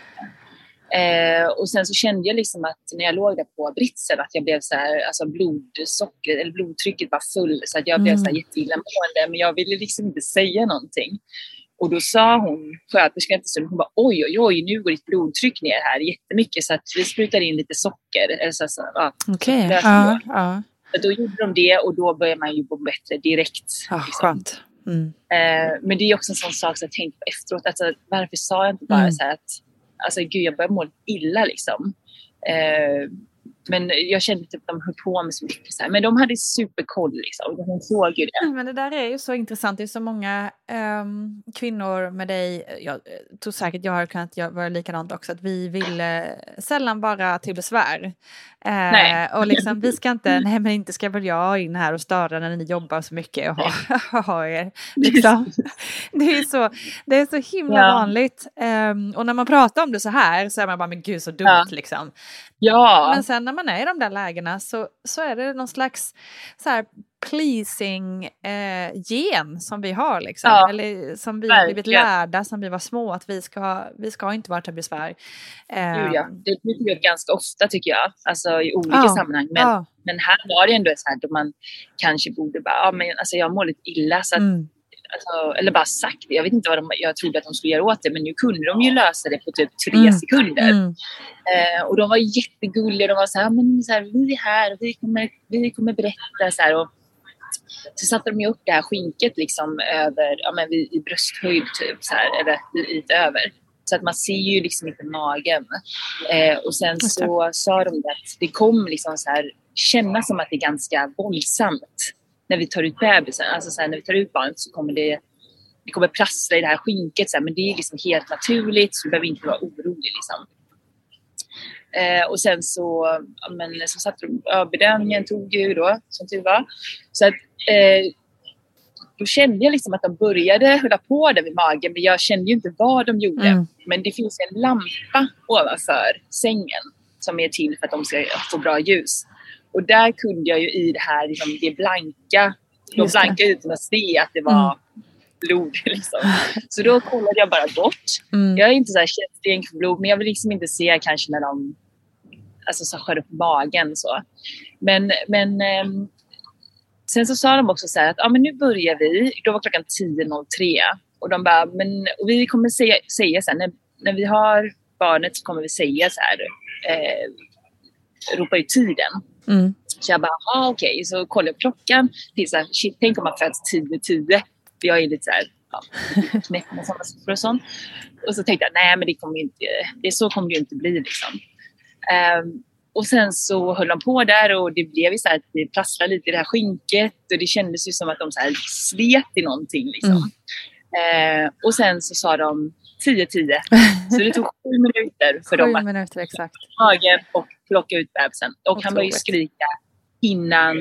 Eh, och sen så kände jag liksom att när jag låg där på britsen att jag blev så här, alltså blodsocker, eller blodtrycket var full så att jag blev Mm. så här jätteillamående men jag ville liksom inte säga någonting. Och då sa hon, sköterskan efter stunden, hon bara oj oj oj nu går ditt blodtryck ner här jättemycket så att vi sprutar in lite socker. Eller så, så, ja. Okej, Lös ja, då. ja. Då gjorde de det och då började man ju må bättre direkt. ja liksom. skönt. Mm. Eh, men det är också en sån sak som jag tänkt på efteråt. Alltså, varför sa jag inte bara Mm. så här att alltså, gud, jag börjar må illa liksom. Eh, men jag kände typ att de höll på med så mycket. Så här. Men de hade superkoll liksom. Hon såg ju det. Men det där är ju så intressant. Det är så många ehm, kvinnor med dig. Jag tror säkert jag har kunnat vara likadant också. Att vi vill eh, sällan vara till besvär. Nej. Och liksom vi ska inte, nej men inte ska väl jag in här och störa när ni jobbar så mycket och ha, [LAUGHS] ha er. Liksom. Det är så, det är så himla Ja. vanligt. Ehm, och när man pratar om det så här så är man bara, men gud så dumt Ja. liksom. Ja, Men sen när man är i de där lägena så, så är det någon slags så här pleasing eh, gen som vi har liksom. Ja, Eller som vi har blivit lärda som vi var små att vi ska, vi ska inte vara till besvär. Eh, ja. det tycker jag ganska ofta tycker jag. Alltså i olika Ja, sammanhang. Men, ja. men här var det ändå så här då man kanske borde bara, ja men alltså jag mår lite illa så att Mm, Alltså, eller bara sagt det. Jag vet inte vad de, jag trodde att de skulle göra åt det, men nu kunde de ju lösa det på typ tre Mm. sekunder. Mm. Eh, och de var jättegulliga. De var så här, men så här vi är här och vi kommer, vi kommer berätta. Så, här, och så satte de ju upp det här skinket liksom över, ja, men i brösthöjd typ, så här, eller lite över. Så att man ser ju liksom inte magen. Eh, och sen så sa de att det kommer liksom så här, kännas som att det är ganska våldsamt när vi tar ut bebisen. Alltså så här, när vi tar ut barnet så kommer det det kommer prassla i det här skinket, så här, men det är liksom helt naturligt så du behöver inte vara orolig. Liksom. Eh, och sen så, ja, men, så satte de, ja, bedömningen tog ju då, som tur var. Så att, eh, då kände jag liksom att de började hålla på där vid magen, men jag kände ju inte vad de gjorde. Mm. Men det finns en lampa ovanför sängen som är till för att de ska få bra ljus. Och där kunde jag ju i det här, liksom, det blanka, de blanka ytorna se att det var blod. [LAUGHS] Liksom. Så då kollade jag bara bort. Mm. Jag är inte så här känslig för blod, men jag vill liksom inte se kanske när de alltså, så skär upp magen. Så. Men, men ehm, sen så sa de också så här att ah, men nu börjar vi. Då var klockan 10.03 och de bara, men och vi kommer säga, säga här, när, när vi har barnet så kommer vi säga så här, eh, ropa ut tiden. Mm. Så jag bara, ah, okej. Så kollade jag klockan. Här, shit, tänk om man föds 10-10. För jag är lite så här, ja, [LAUGHS] knäpp med sådana siffror och sånt. Och så tänkte jag, nej men det kommer inte, det, så kommer det ju inte bli liksom. Ehm, och sen så höll de på där och det blev ju så här att det prasslade lite i det här skinket och det kändes ju som att de så här slet i någonting liksom. Ehm, och sen så sa de 10-10. [LAUGHS] Så det tog sju minuter för dem att minuter exakt. magen och plocka ut bebisen. Och han började skrika innan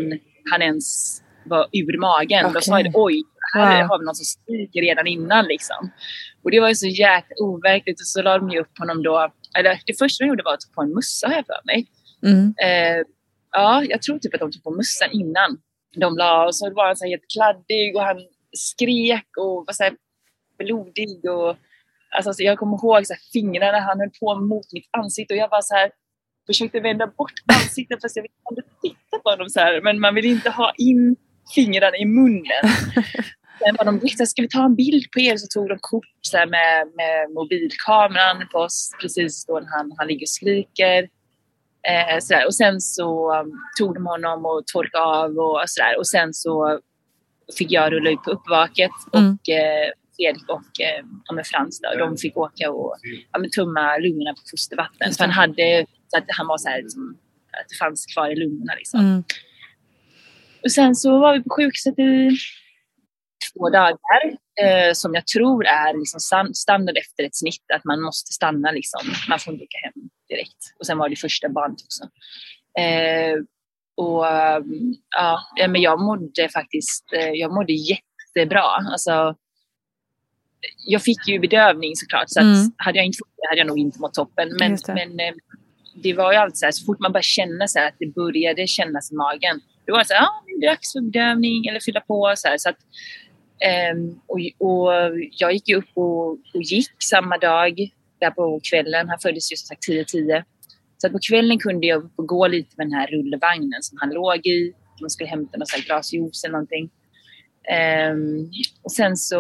han ens var ur magen. Då Okej. sa jag oj, här Wow. har vi någon som skriker redan innan liksom. Och det var ju så jäkla overkligt och så la de ju upp honom då. Eller det första de gjorde var att ta på en mössa har jag för mig. Mm. Eh, ja, jag tror typ att de tog på mössan innan de la och så var han så här helt kladdig och han skrek och var så här blodig och alltså så jag kommer ihåg så här, fingrarna han höll på mot mitt ansikte och jag var så här försökte vända bort ansiktet fast jag ville inte titta på honom så här men man vill inte ha in fingrarna i munnen. [LAUGHS] Sen var de direkt ska vi ta en bild på er? Så tog de kort så här, med, med mobilkameran på oss precis då han, han ligger och skriker. Eh, så där. Och sen så um, tog de honom och torkade av och sådär. Och sen så fick jag rulla ut på uppvaket Mm. och eh, Fredrik och eh, ja, Frans då, de fick åka och ja, tumma lungorna på fostervatten. För han hade, så att han var så här, liksom, att det fanns kvar i lungorna liksom. Mm. Och sen så var vi på sjukhuset i två dagar eh, som jag tror är liksom stan- standard efter ett snitt, att man måste stanna liksom. Man får inte åka hem direkt. Och sen var det första barnet också. Eh, och ja, ja, men jag mådde faktiskt, eh, jag mådde jättebra. Alltså, jag fick ju bedövning såklart, så Mm. hade jag inte fått det hade jag nog inte mått toppen. Men, men eh, det var ju alltid så här, så fort man började känna så här, att det började kännas i magen, då var det så här, ah, nu är det dags för bedövning eller fylla på. Så här, så att, um, och, och jag gick ju upp och, och gick samma dag, där på kvällen. Han föddes ju som sagt 10.10. Så att på kvällen kunde jag gå lite med den här rullvagnen som han låg i. Man skulle hämta något så här glas juice eller någonting. Ehm, och sen så,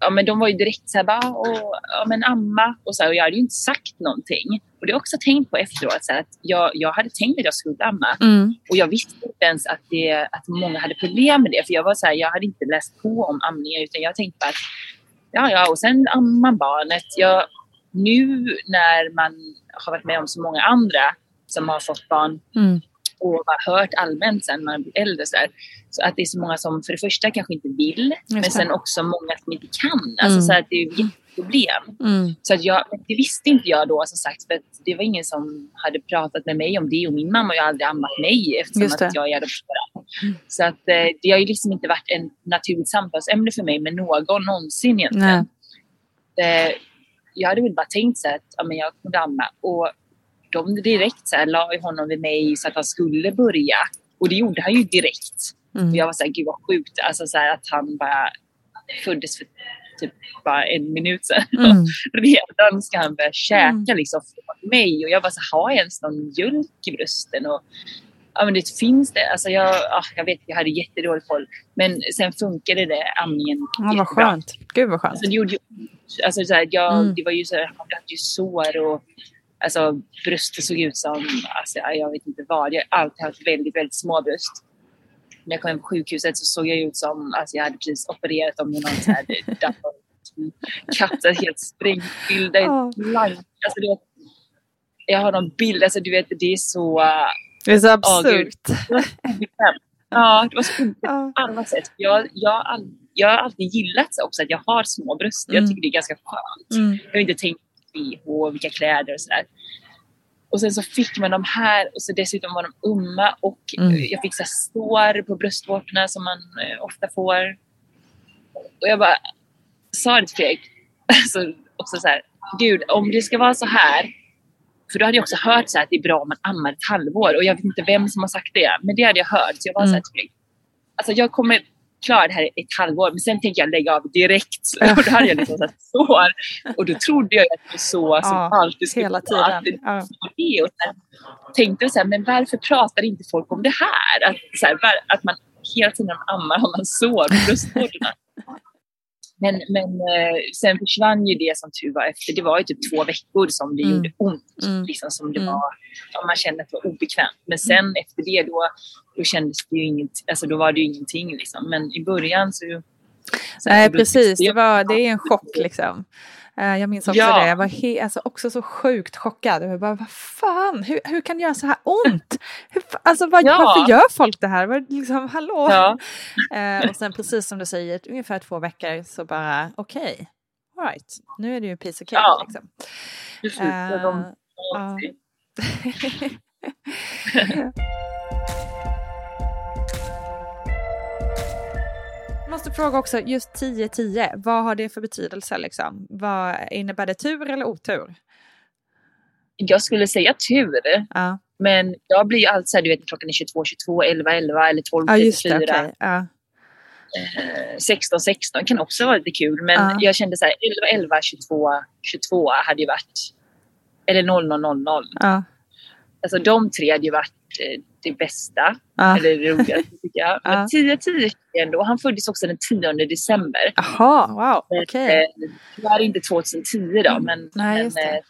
ja men de var ju direkt så här bara, Åh, ja men amma och så här, och jag hade ju inte sagt någonting. Och det har jag också tänkt på efteråt, så här, att jag, jag hade tänkt att jag skulle amma. Mm. Och jag visste inte ens att, det, att många hade problem med det. För jag var så här, jag hade inte läst på om amningar utan jag tänkte bara att ja, ja, och sen ammar man barnet. Jag, nu när man har varit med om så många andra som har fått barn Mm. Och har hört allmänt sen man blir äldre så, här, så att det är så många som för det första kanske inte vill men sen också många som inte kan. Alltså Mm. så att det är ett problem. Mm. Så att jag, det visste inte jag då som sagt för det var ingen som hade pratat med mig om det och min mamma har ju aldrig ammat mig eftersom att jag är adopterad. Så att eh, det har ju liksom inte varit en naturligt samtalsämne för mig med någon någonsin egentligen. Eh, jag hade väl bara tänkt så att ja, men jag kunde amma och de direkt så här, la honom vid mig så att han skulle börja och det gjorde han ju direkt. Mm. Och jag var så här, gud vad sjukt alltså så här, att han bara föddes för typ bara en minut sedan. [LAUGHS] Mm. Redan ska han börja käka Mm. liksom från mig och jag var så har jag ens någon mjölk i brösten? Och, ja, men det finns det. Alltså jag, ja, jag vet, jag hade jättedålig koll. Men sen funkade det amningen Ja, vad skönt. Gud vad skönt. Alltså, det, gjorde, alltså, så här, jag, Mm. det var ju så här, jag hade ju sår och alltså, bröstet såg ut som, alltså, jag vet inte vad. Jag har alltid haft väldigt, väldigt små bröst. När jag kom hem på sjukhuset så såg jag ut som, alltså jag hade precis opererat om någon så här katt, helt sprängfyllda, blank. Alltså, vet, jag har någon bild, alltså du vet det är så... äh, Det är så gud. absurt. obekvämt. Ja, det var så obekvämt på alla sätt. Jag, jag, jag har alltid gillat så också att jag har små bröst. Jag Mm. tycker det är ganska skönt. Mm. Jag har inte tänkt bh, vilka kläder och sådär. Och sen så fick man de här och så dessutom var de umma och Mm. jag fick så sår på bröstvårtorna som man eh, ofta får. Och jag bara sa det till Fredrik, [LAUGHS] alltså, också så här, gud om det ska vara så här, för då hade jag också hört så här att det är bra om man ammar ett halvår och jag vet inte vem som har sagt det, men det hade jag hört. Så jag var så här Mm. till Fredrik, alltså jag kommer klara det här i ett halvår, men sen tänker jag lägga av direkt. Och [LAUGHS] då hade jag liksom så här sår. Och då trodde jag att det var så som Ja, alltid skulle hela tiden. att det Ja. det. Och här, tänkte så här, men varför pratar inte folk om det här? Att, så här, att man hela tiden ammar har man sår på bröstvårtorna. [LAUGHS] Men, men eh, sen försvann ju det som tur var efter. Det var ju typ två veckor som det Mm. gjorde ont. Mm. Liksom, som det Mm. var, man kände att det var obekvämt. Men sen efter det då, då kändes det ju inget, alltså då var det ju ingenting. Liksom. Men i början så... så Nej, precis. Det, var, det är en chock liksom. Eh, Jag minns också Ja. det. Jag var he- alltså, också så sjukt chockad. Jag bara, vad fan, hur, hur kan det göra så här ont? Hur, alltså, vad, Ja. Varför gör folk det här? Vad- Liksom, hallå? Ja. [LAUGHS] Eh, och sen precis som du säger, ungefär två veckor så bara, okej, all right, nu är det ju piece of cake. Ja. Liksom. Precis, Eh, [LAUGHS] [LAUGHS] måste fråga också, just 10-10, vad har det för betydelse? Liksom? Vad, innebär det tur eller otur? Jag skulle säga tur. Ja, Men jag blir ju alltid så här, du vet klockan är 22, 22, 11, 11 eller 12, ja just det. 34. okej. Ja. Eh, 16, 16 kan också vara lite kul. Men Ja. jag kände så här 11, 11, 22, 22 hade ju varit... Eller 00, 00. Ja. Alltså de tre hade ju varit det bästa. Ja. Eller det roligaste tycker jag. Ja. Men 10, 10 ändå. Han föddes också den 10 december. Jaha, wow, okej. Eh, Det var inte 2010 då, men, Nej, men det. eh,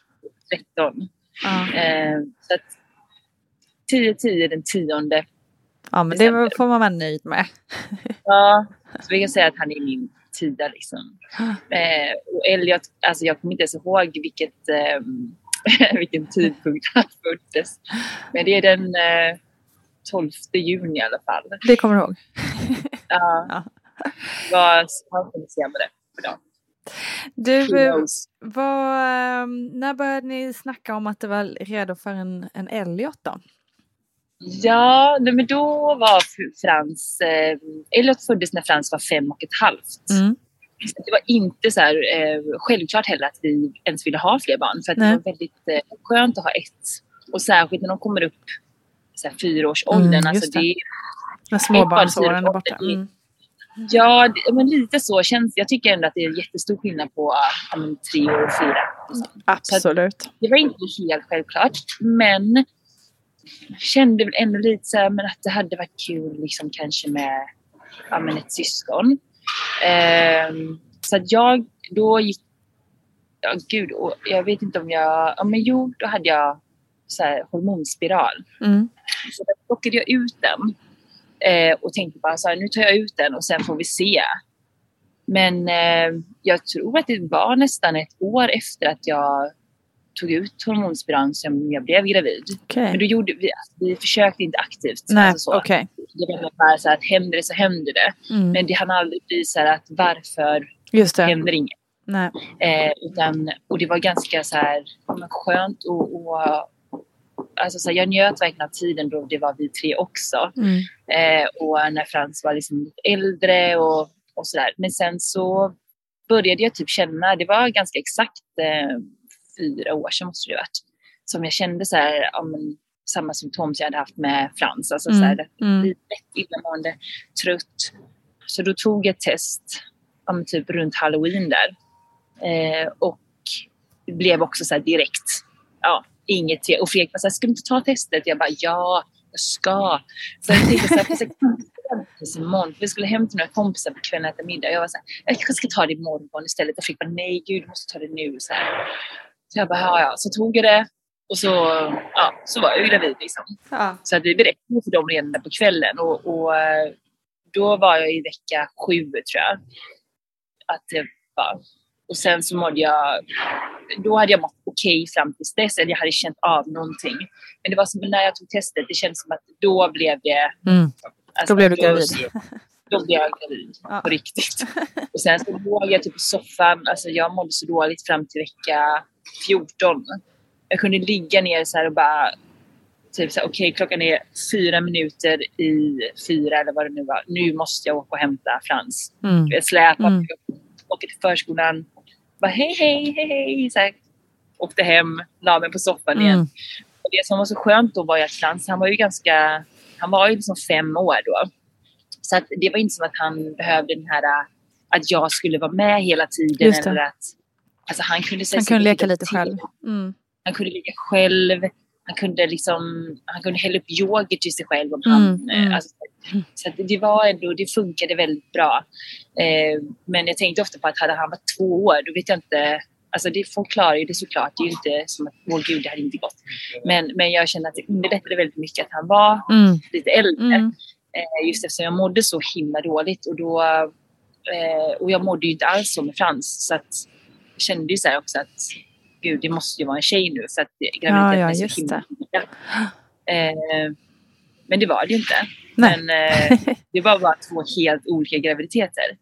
13. Ja. Eh, så att 10, 10 den 10 ja, men det december. får man vara nöjd med. Ja, så vi kan säga att han är min tia liksom. Eh, och Elliot, alltså jag kommer inte ens ihåg vilket, eh, [LAUGHS] vilken tidpunkt han föddes. Men det är den eh, 12 juni i alla fall. Det kommer du ihåg? [LAUGHS] Ja. Ja. Vad ska vi säga med det för dag? Du, eh, vad, ehm, när började ni snacka om att det var redo för en, en Elliot då? Ja, men då var Frans... Eh, Elliot föddes när Frans var fem och ett halvt. Mm. Så Det var inte så här, eh, självklart heller att vi ens ville ha fler barn. För att det var väldigt eh, skönt att ha ett. Och särskilt när de kommer upp så här, fyraårsåldern. Mm, alltså det. det, När småbarnsåren är borta. Mm. ja, det, men lite så känns Jag tycker ändå att det är jättestor skillnad på men, tre år och fyra. Absolut. Det var inte helt självklart. Men kände väl ändå lite så här, men att det hade varit kul liksom kanske med ja, men ett syskon. Ehm, så att jag då gick... Ja, gud, jag vet inte om jag... Ja, men jo, då hade jag så här, hormonspiral. Mm. Så då plockade jag ut den eh, och tänkte bara så här, nu tar jag ut den och sen får vi se. Men eh, jag tror att det var nästan ett år efter att jag tog ut hormonspiralen som jag blev gravid. Okej. Men då gjorde vi, vi försökte inte aktivt. Nej, alltså så. okej. Det var bara så att händer det så händer det. Mm. Men det hann aldrig bli så här att varför Just det. händer inget. Nej. Eh, utan, och det var ganska så här, skönt och, och alltså så här, jag njöt verkligen av tiden då det var vi tre också. Mm. Eh, och när Frans var liksom lite äldre och, och sådär. Men sen så började jag typ känna, det var ganska exakt eh, fyra år sedan måste det ha varit, som jag kände så här, ja, men, samma symptom som jag hade haft med Frans. Alltså så här, Mm. lite lätt illamående, trött. Så då tog jag ett test ja, men typ runt halloween där. Eh, och blev också så här direkt, ja, inget. Och Fredrik var så här, ska du inte ta testet? Jag bara, ja, jag ska. Så jag tänkte så här, imorgon. Vi skulle hem till några kompisar på kvällen och äta middag. Jag var så här, jag kanske ska ta det imorgon istället. Jag fick bara, nej gud, du måste ta det nu. Så, här. Så jag bara, ja, ja. Så tog jag det. Och så, ja, så var jag ju gravid liksom. Ja. Så att vi berättade för dem redan på kvällen. Och, och eh, då var jag i vecka sju tror jag. Att det var. Och sen så mådde jag, då hade jag mått okej fram tills dess, eller jag hade känt av någonting. Men det var som när jag tog testet, det kändes som att då blev det... Mm. alltså, Då blev du då- gravid. Då blev jag gravid, Ja. på riktigt. [LAUGHS] Och sen så låg jag typ i soffan, alltså jag mådde så dåligt fram till vecka 14. Jag kunde ligga ner så här och bara typ så här, okej klockan är fyra minuter i fyra eller vad det nu var. Nu måste jag åka och hämta Frans. Mm. Jag släpar Mm. åker till förskolan. Bara hej, hej, hej, hej. Så här, åkte hem, la mig på soffan igen. Mm. Och det som var så skönt då var ju att Frans, han var ju ganska, han var ju liksom fem år då. Så att det var inte som att han behövde den här, att jag skulle vara med hela tiden. Eller att, alltså han kunde, Han kunde leka lite själv. Mm. Han kunde leka själv. Han kunde, liksom, han kunde hälla upp yoghurt till sig själv. Om Mm, han, eh, mm. Alltså, så att det var ändå, det funkade väldigt bra. Eh, men jag tänkte ofta på att hade han varit två år, då vet jag inte. Alltså det folk klarar ju det såklart. Det är ju inte som att, åh gud, det hade inte gått. Men, men jag kände att det underlättade väldigt mycket att han var Mm. lite äldre. Mm. Eh, just eftersom jag mådde så himla dåligt. Och, då, eh, och jag mådde ju inte alls så med Frans. Så att kände ju så här också att gud, det måste ju vara en tjej nu. För att graviditeten ja, är så himla. Eh, men det var det ju inte. Nej. Men eh, det var bara två helt olika graviditeter.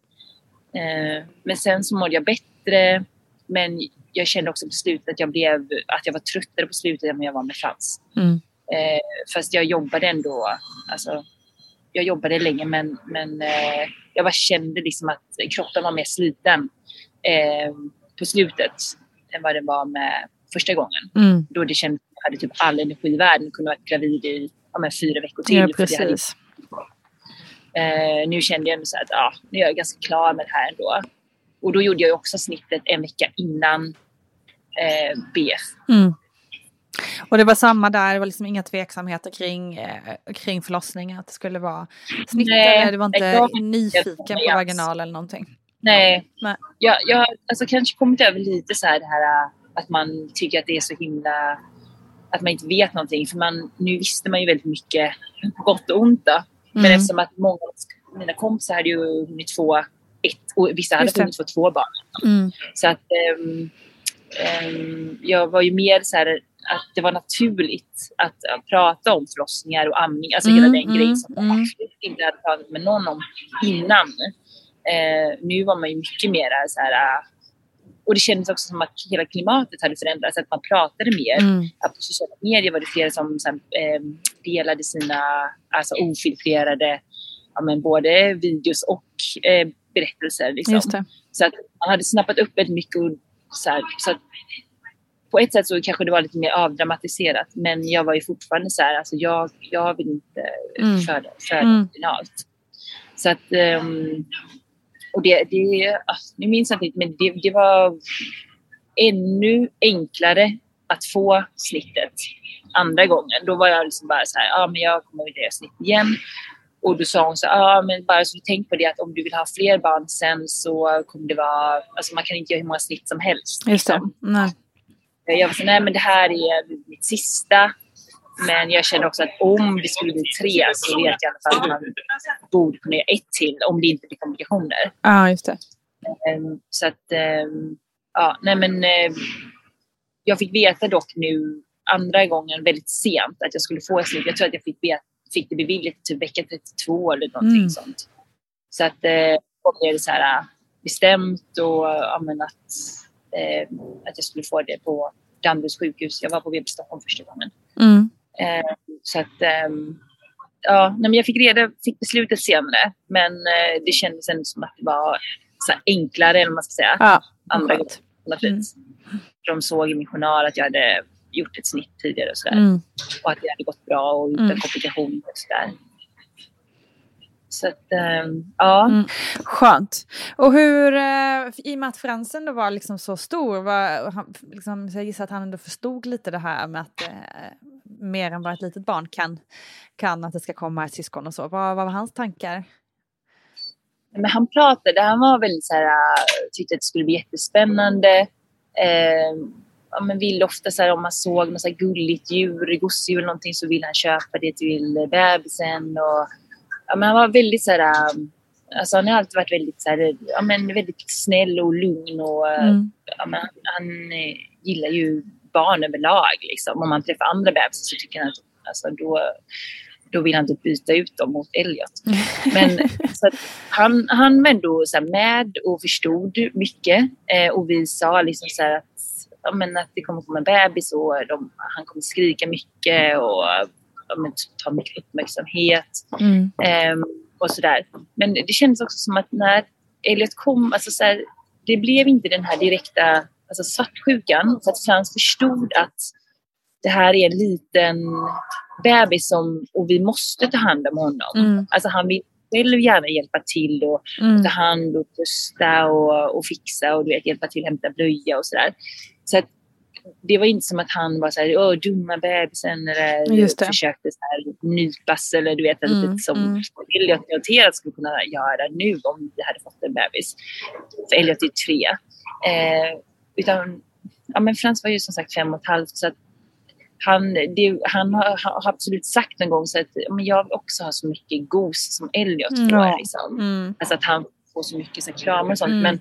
Eh, men sen så mådde jag bättre. Men jag kände också på slutet att jag, blev, att jag var tröttare på slutet än jag var med Frans. Mm. Eh, fast jag jobbade ändå. Alltså, jag jobbade länge men, men eh, jag bara kände liksom att kroppen var mer sliten eh, på slutet än vad den var med första gången. Mm. Då det kändes som jag hade typ all energi i världen. Kunde varit gravid i ja, men fyra veckor till. Ja, det hade- precis. Eh, nu kände jag ändå så att ja, nu är jag ganska klar med det här ändå. Och då gjorde jag också snittet en vecka innan eh, BF. Mm. Och det var samma där, det var liksom inga tveksamheter kring, eh, kring förlossningen, att det skulle vara snitt Nej, eller det var inte jag- nyfiken på vaginal eller någonting. Nej, Nej. Jag, jag har alltså kanske kommit över lite så här det här äh, att man tycker att det är så himla att man inte vet någonting. För man, nu visste man ju väldigt mycket på gott och ont. Då. Men Mm. eftersom att många av mina kompisar hade ju hunnit få ett och vissa hade hunnit få två barn. Mm. Så att ehm, ehm, jag var ju mer så här att det var naturligt att, äh, prata om förlossningar och amning. Alltså hela Mm, den mm, grejen som jag mm. absolut inte hade pratat med någon om innan. Eh, nu var man ju mycket mer så här... äh, och det kändes också som att hela klimatet hade förändrats, att man pratade mer. Mm. Att på sociala medier var det fler som så här, eh, delade sina alltså, ofiltrerade ja, men både videos och eh, berättelser. Liksom. Så att man hade snappat upp väldigt mycket. Och, så, här, så att, på ett sätt så kanske det var lite mer avdramatiserat. Men jag var ju fortfarande så här, alltså jag, jag vill inte Mm. föda, föda Mm. vaginalt. Så att, ehm, och det, det ah, nu minns jag inte, men det, det var ännu enklare att få snittet andra gången. Då var jag liksom bara så här, ja ah, men jag kommer att göra snitt igen. Och då sa hon så ja ah, men bara så tänk på det att om du vill ha fler barn sen så kommer det vara, alltså man kan inte göra hur många snitt som helst. Just det. liksom. Nej. Jag var så nej men det här är mitt sista. Men jag känner också att om det skulle bli tre så vet jag i alla fall att man borde kunna göra ett till om det inte blir komplikationer. Ja, just det. Ehm, så att, ehm, ja, nej men eh, jag fick veta dock nu andra gången väldigt sent att jag skulle få ett snitt. Jag tror att jag fick, vet, fick det beviljat typ vecka 32 eller någonting Mm. sånt. Så att eh, då blev det så här äh, bestämt och ja, men att, eh, att jag skulle få det på Danderyds sjukhus. Jag var på BB Stockholm första gången. Mm. Eh, så att, ehm, ja, men jag fick reda, fick beslutet senare. Men eh, det kändes ändå som att det var så enklare, eller man ska säga. Ja, andra gången. För De såg i min journal att jag hade gjort ett snitt tidigare och sådär. Mm. Och att det hade gått bra och utan Mm. komplikationer och sådär. Så att, ehm, ja. Mm. Skönt. Och hur, eh, i och med att Fransen då var liksom så stor, var, han, liksom, så jag gissar att han ändå förstod lite det här med, att, eh, mer än vad ett litet barn kan, kan att det ska komma ett syskon och så. Vad, vad var hans tankar? Men han pratade, han var väldigt så här, äh, tyckte att det skulle bli jättespännande. Eh, ja, men vill ofta så här, om man såg något så gulligt djur, gosedjur eller någonting så vill han köpa det till bebisen. Och, ja, men han var väldigt så här, äh, alltså han har alltid varit väldigt, så här, ja, men väldigt snäll och lugn och äh, mm. ja, men han, han gillar ju barn överlag. Liksom. Om man träffar andra bebisar så tycker han att alltså, då, då vill han inte byta ut dem mot Elliot. [LAUGHS] Men så han, han var ändå så med och förstod mycket eh, och vi sa liksom så att, ja, men att det kommer komma en bebis och de, han kommer skrika mycket och ja, men, ta mycket uppmärksamhet. Mm. Eh, och sådär. Men det kändes också som att när Elliot kom, alltså så här, det blev inte den här direkta alltså svartsjukan. För att Frans förstod att det här är en liten bebis som, och vi måste ta hand om honom. Mm. Alltså han vill själv gärna hjälpa till och mm. ta hand och trösta och, och fixa och du vet, hjälpa till att hämta blöja och sådär. Så att det var inte som att han var så här, åh dumma bebisen eller försökte så här, nypas eller du vet, mm, lite som mm. Elliot noterat skulle kunna göra nu om vi hade fått en bebis. För Elliot är tre. Eh, utan ja, men Frans var ju som sagt fem och ett halvt så han, det, han har, har, absolut sagt en gång så att men jag också ha så mycket gos som Elliot mm. får. Liksom. Mm. Alltså att han får så mycket så kramar och sånt. Mm. Men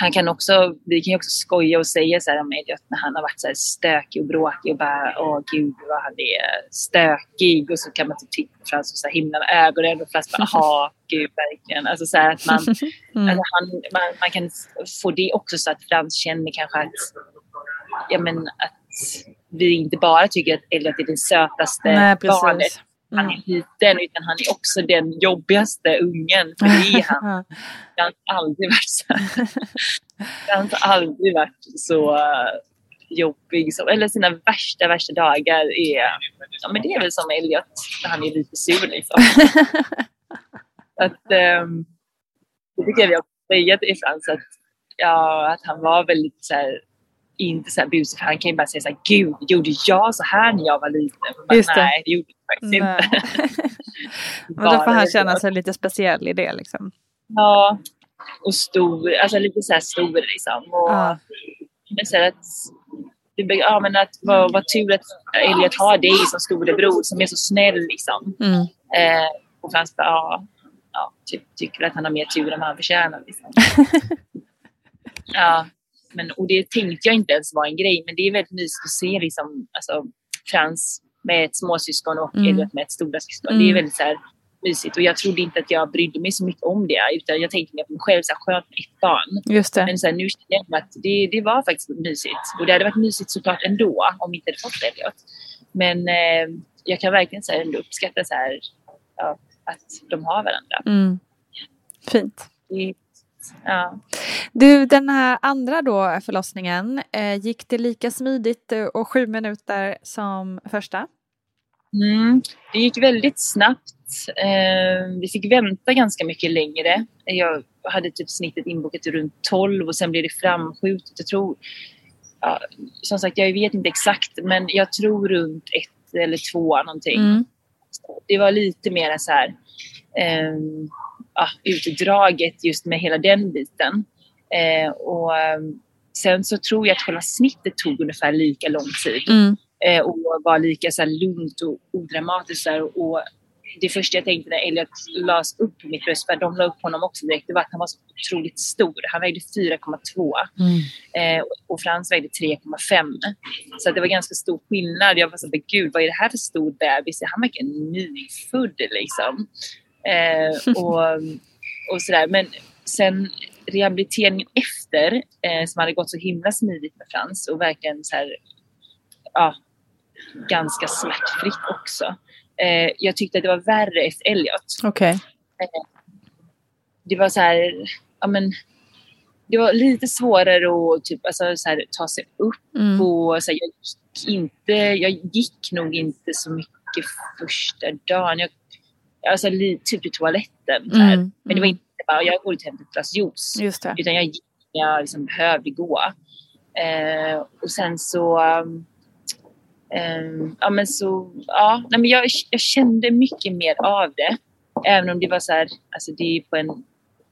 han kan också, vi kan ju också skoja och säga så här om Elliot när han har varit så här stökig och bråkig och bara åh gud vad han är stökig och så kan man typ titta på Frans så himla med ögonen och Frans bara jaha [LAUGHS] gud verkligen. Alltså så att man, [LAUGHS] mm. alltså han, man, man, kan få det också så att Frans känner kanske att, ja men att vi inte bara tycker att Elliot är det sötaste Nej, barnet. Han är liten utan han är också den jobbigaste ungen. För det är han. [LAUGHS] Han har aldrig varit så, han har aldrig varit så jobbig. Som, eller sina värsta, värsta dagar är, ja, men det är väl som Elliot när han är lite sur. Liksom. [LAUGHS] att, um, det tycker jag vi har säga till Frans att, ja, att han var väldigt så här, inte så här busig, för han kan ju bara säga så här, gud, gjorde jag så här när jag var liten? Bara, Just det. Nej, det gjorde jag faktiskt Nej. inte. [LAUGHS] Men då får han känna sig lite speciell i det liksom. Ja, och stor, alltså lite så här stor liksom. Och, ja. men så att, ja, men att vad, vad tur att Elliot har dig som storebror som är så snäll liksom. Mm. Eh, och Frans bara, ja, ja, typ, tycker att han har mer tur än vad han förtjänar. Liksom. [LAUGHS] ja, men, och det tänkte jag inte ens var en grej, men det är väldigt mysigt att se liksom, alltså, Frans med ett småsyskon och mm. Elliot med ett stora syskon. Mm. Det är väldigt så här, mysigt och jag trodde inte att jag brydde mig så mycket om det utan jag tänkte mer på mig själv, så här, skönt med ett barn. Just det. Men så här, nu känner jag att det, det var faktiskt mysigt och det hade varit mysigt såklart ändå om vi inte hade fått Elliot. Men eh, jag kan verkligen så här, ändå uppskatta så här, ja, att de har varandra. Mm. Fint. Det, Ja. Du, den här andra då förlossningen, eh, gick det lika smidigt och sju minuter som första? Mm, det gick väldigt snabbt. Eh, vi fick vänta ganska mycket längre. Jag hade typ snittet inbokat runt 12 och sen blev det framskjutet. Jag tror, ja, som sagt, jag vet inte exakt, men jag tror runt ett eller två någonting. Mm. Det var lite mer så här. Eh, ja, utdraget just med hela den biten. Eh, och ehm, sen så tror jag att själva snittet tog ungefär lika lång tid. Mm. Eh, och var lika så här, lugnt och odramatiskt. Och, och det första jag tänkte när Elliot lades upp på mitt bröst, för de la upp honom också direkt, det var att han var så otroligt stor. Han vägde 4,2 mm. eh, och Frans vägde 3,5. Så det var ganska stor skillnad. Jag var så gud vad är det här för stor bebis? Han verkar nyfödd liksom. Eh, och, och sådär. Men sen rehabiliteringen efter, eh, som hade gått så himla smidigt med Frans och verkligen så här, ja, ganska smärtfritt också. Eh, jag tyckte att det var värre efter Elliot. Okay. Eh, det var så här, ja men, det var lite svårare att typ, alltså, så här, ta sig upp mm. och så här, jag gick inte, jag gick nog inte så mycket första dagen. Jag alltså, typ till toaletten. Så mm. Men det var inte bara, jag går ut och hämtar ett glas juice. Utan jag gick när jag liksom behövde gå. Eh, och sen så, Um, ja, men så, ja, nej, men jag, jag kände mycket mer av det. Även om det var så här, alltså det är på en,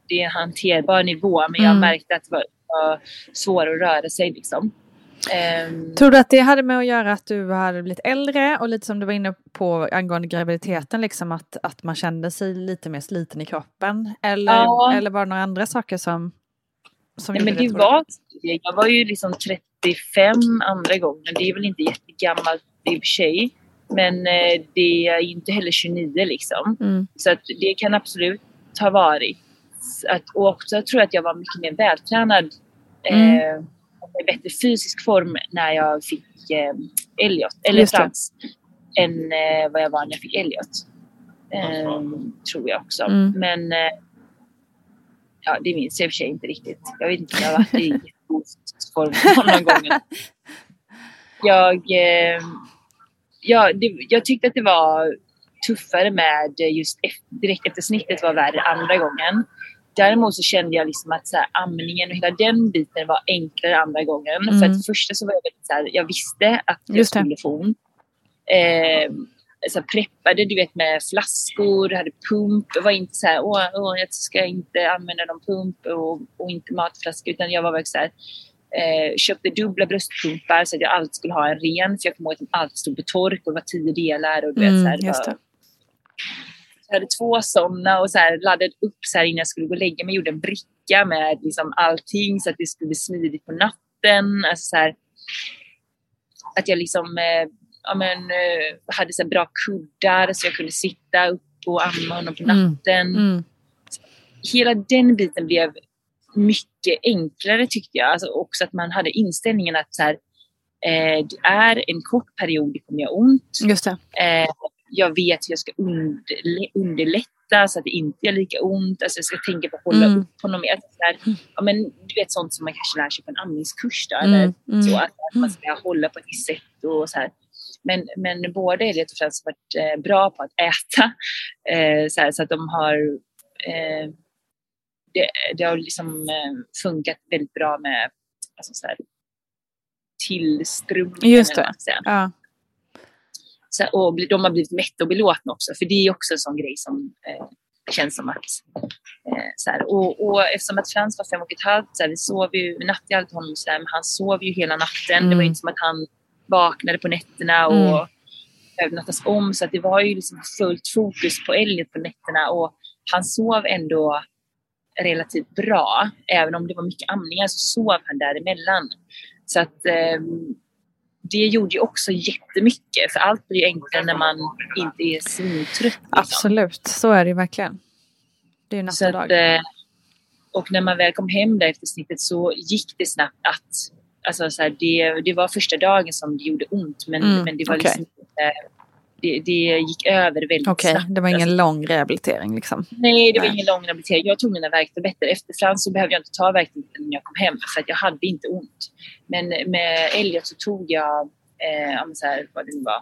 det är en hanterbar nivå, men jag Mm. märkte att det var, var svårare att röra sig. Liksom. Ehm, Tror du att det hade med att göra att du hade blivit äldre och lite som du var inne på angående graviditeten, liksom att, att man kände sig lite mer sliten i kroppen? Eller, Ja. eller var det några andra saker som, som Nej, men det var Jag var ju liksom 35 andra gången. Det är väl inte jättegammalt i och för sig. Men eh, det är inte heller 29 liksom. Mm. Så att det kan absolut ha varit. Att, och också tror jag att jag var mycket mer vältränad. Mm. Eh, i bättre fysisk form när jag fick eh, Elliot. Eller. Frans. Än eh, vad jag var när jag fick Elliot. Eh, tror jag också. Mm. Men eh, ja, det minns jag i och för sig inte riktigt. Jag vet inte om jag har varit i [LAUGHS] jättegod fysisk form någon gång. Jag, eh, ja, det, jag tyckte att det var tuffare med just direkt efter snittet var värre andra gången. Däremot så kände jag liksom att så här, amningen och hela den biten var enklare andra gången. Mm. För att för första så var jag väldigt så här, jag visste att jag skulle få ont. Eh, så här, preppade du vet med flaskor, hade pump. Jag var inte så här, åh, åh jag ska inte använda någon pump och, och inte matflaska. Utan jag var verkligen så här, eh, köpte dubbla bröstpumpar så att jag alltid skulle ha en ren. För jag kommer ihåg att de alltid stod på tork och det var tio delar. Och du vet, så här, Mm, jag hade två sådana och så här, laddade upp så här innan jag skulle gå och lägga mig. Gjorde en bricka med liksom allting så att det skulle bli smidigt på natten. Alltså så här, att jag liksom eh, ja, men, eh, hade så bra kuddar så jag kunde sitta upp och amma honom på Mm. natten. Mm. Hela den biten blev mycket enklare tyckte jag. Alltså också att man hade inställningen att så här, eh, det är en kort period det kommer göra ont. Just det. Eh, jag vet hur jag ska underlätta så att det inte gör lika ont. Alltså jag ska tänka på att hålla Mm. upp honom. Alltså så här, ja, men, du vet sånt som man kanske lär sig på en amningskurs. Då, Mm, eller mm. så, att, att man ska hålla på ett visst sätt. Och så här. Men, men båda Elliot och Frans har varit eh, bra på att äta. [LAUGHS] Eh, så, här, så att de har... Eh, det, det har liksom eh, funkat väldigt bra med alltså, så här, tillströmningen. Just det. Ja. Och de har blivit mätta och belåtna också. För det är också en sån grej som eh, känns som att... Eh, så här, och, och eftersom att Frans var fem och ett halvt, så här, vi sov ju, nattade alltid honom så här, men han sov ju hela natten. Det var Mm. inte som att han vaknade på nätterna och Mm. behövde nattas om. Så att det var ju liksom fullt fokus på Elliot på nätterna. Och han sov ändå relativt bra. Även om det var mycket amningar så sov han däremellan. Så att ehm, det gjorde ju också jättemycket. För allt blir ju enklare när man inte är svintrött. Liksom. Absolut, så är det ju verkligen. Det är ju natt och att, dag. eh, och när man väl kom hem där efter snittet så gick det snabbt att... Alltså så här, det, det var första dagen som det gjorde ont men, Mm, men det var okej. liksom inte... Det, det gick över väldigt Okej, snabbt. det var ingen Alltså, lång rehabilitering liksom. nej, det var nej. ingen lång rehabilitering. Jag tog mina värktabletter. Efter Frans så behövde jag inte ta värktabletter när jag kom hem för att jag hade inte ont. Men med Elliot så tog jag, eh, så här, vad det nu var,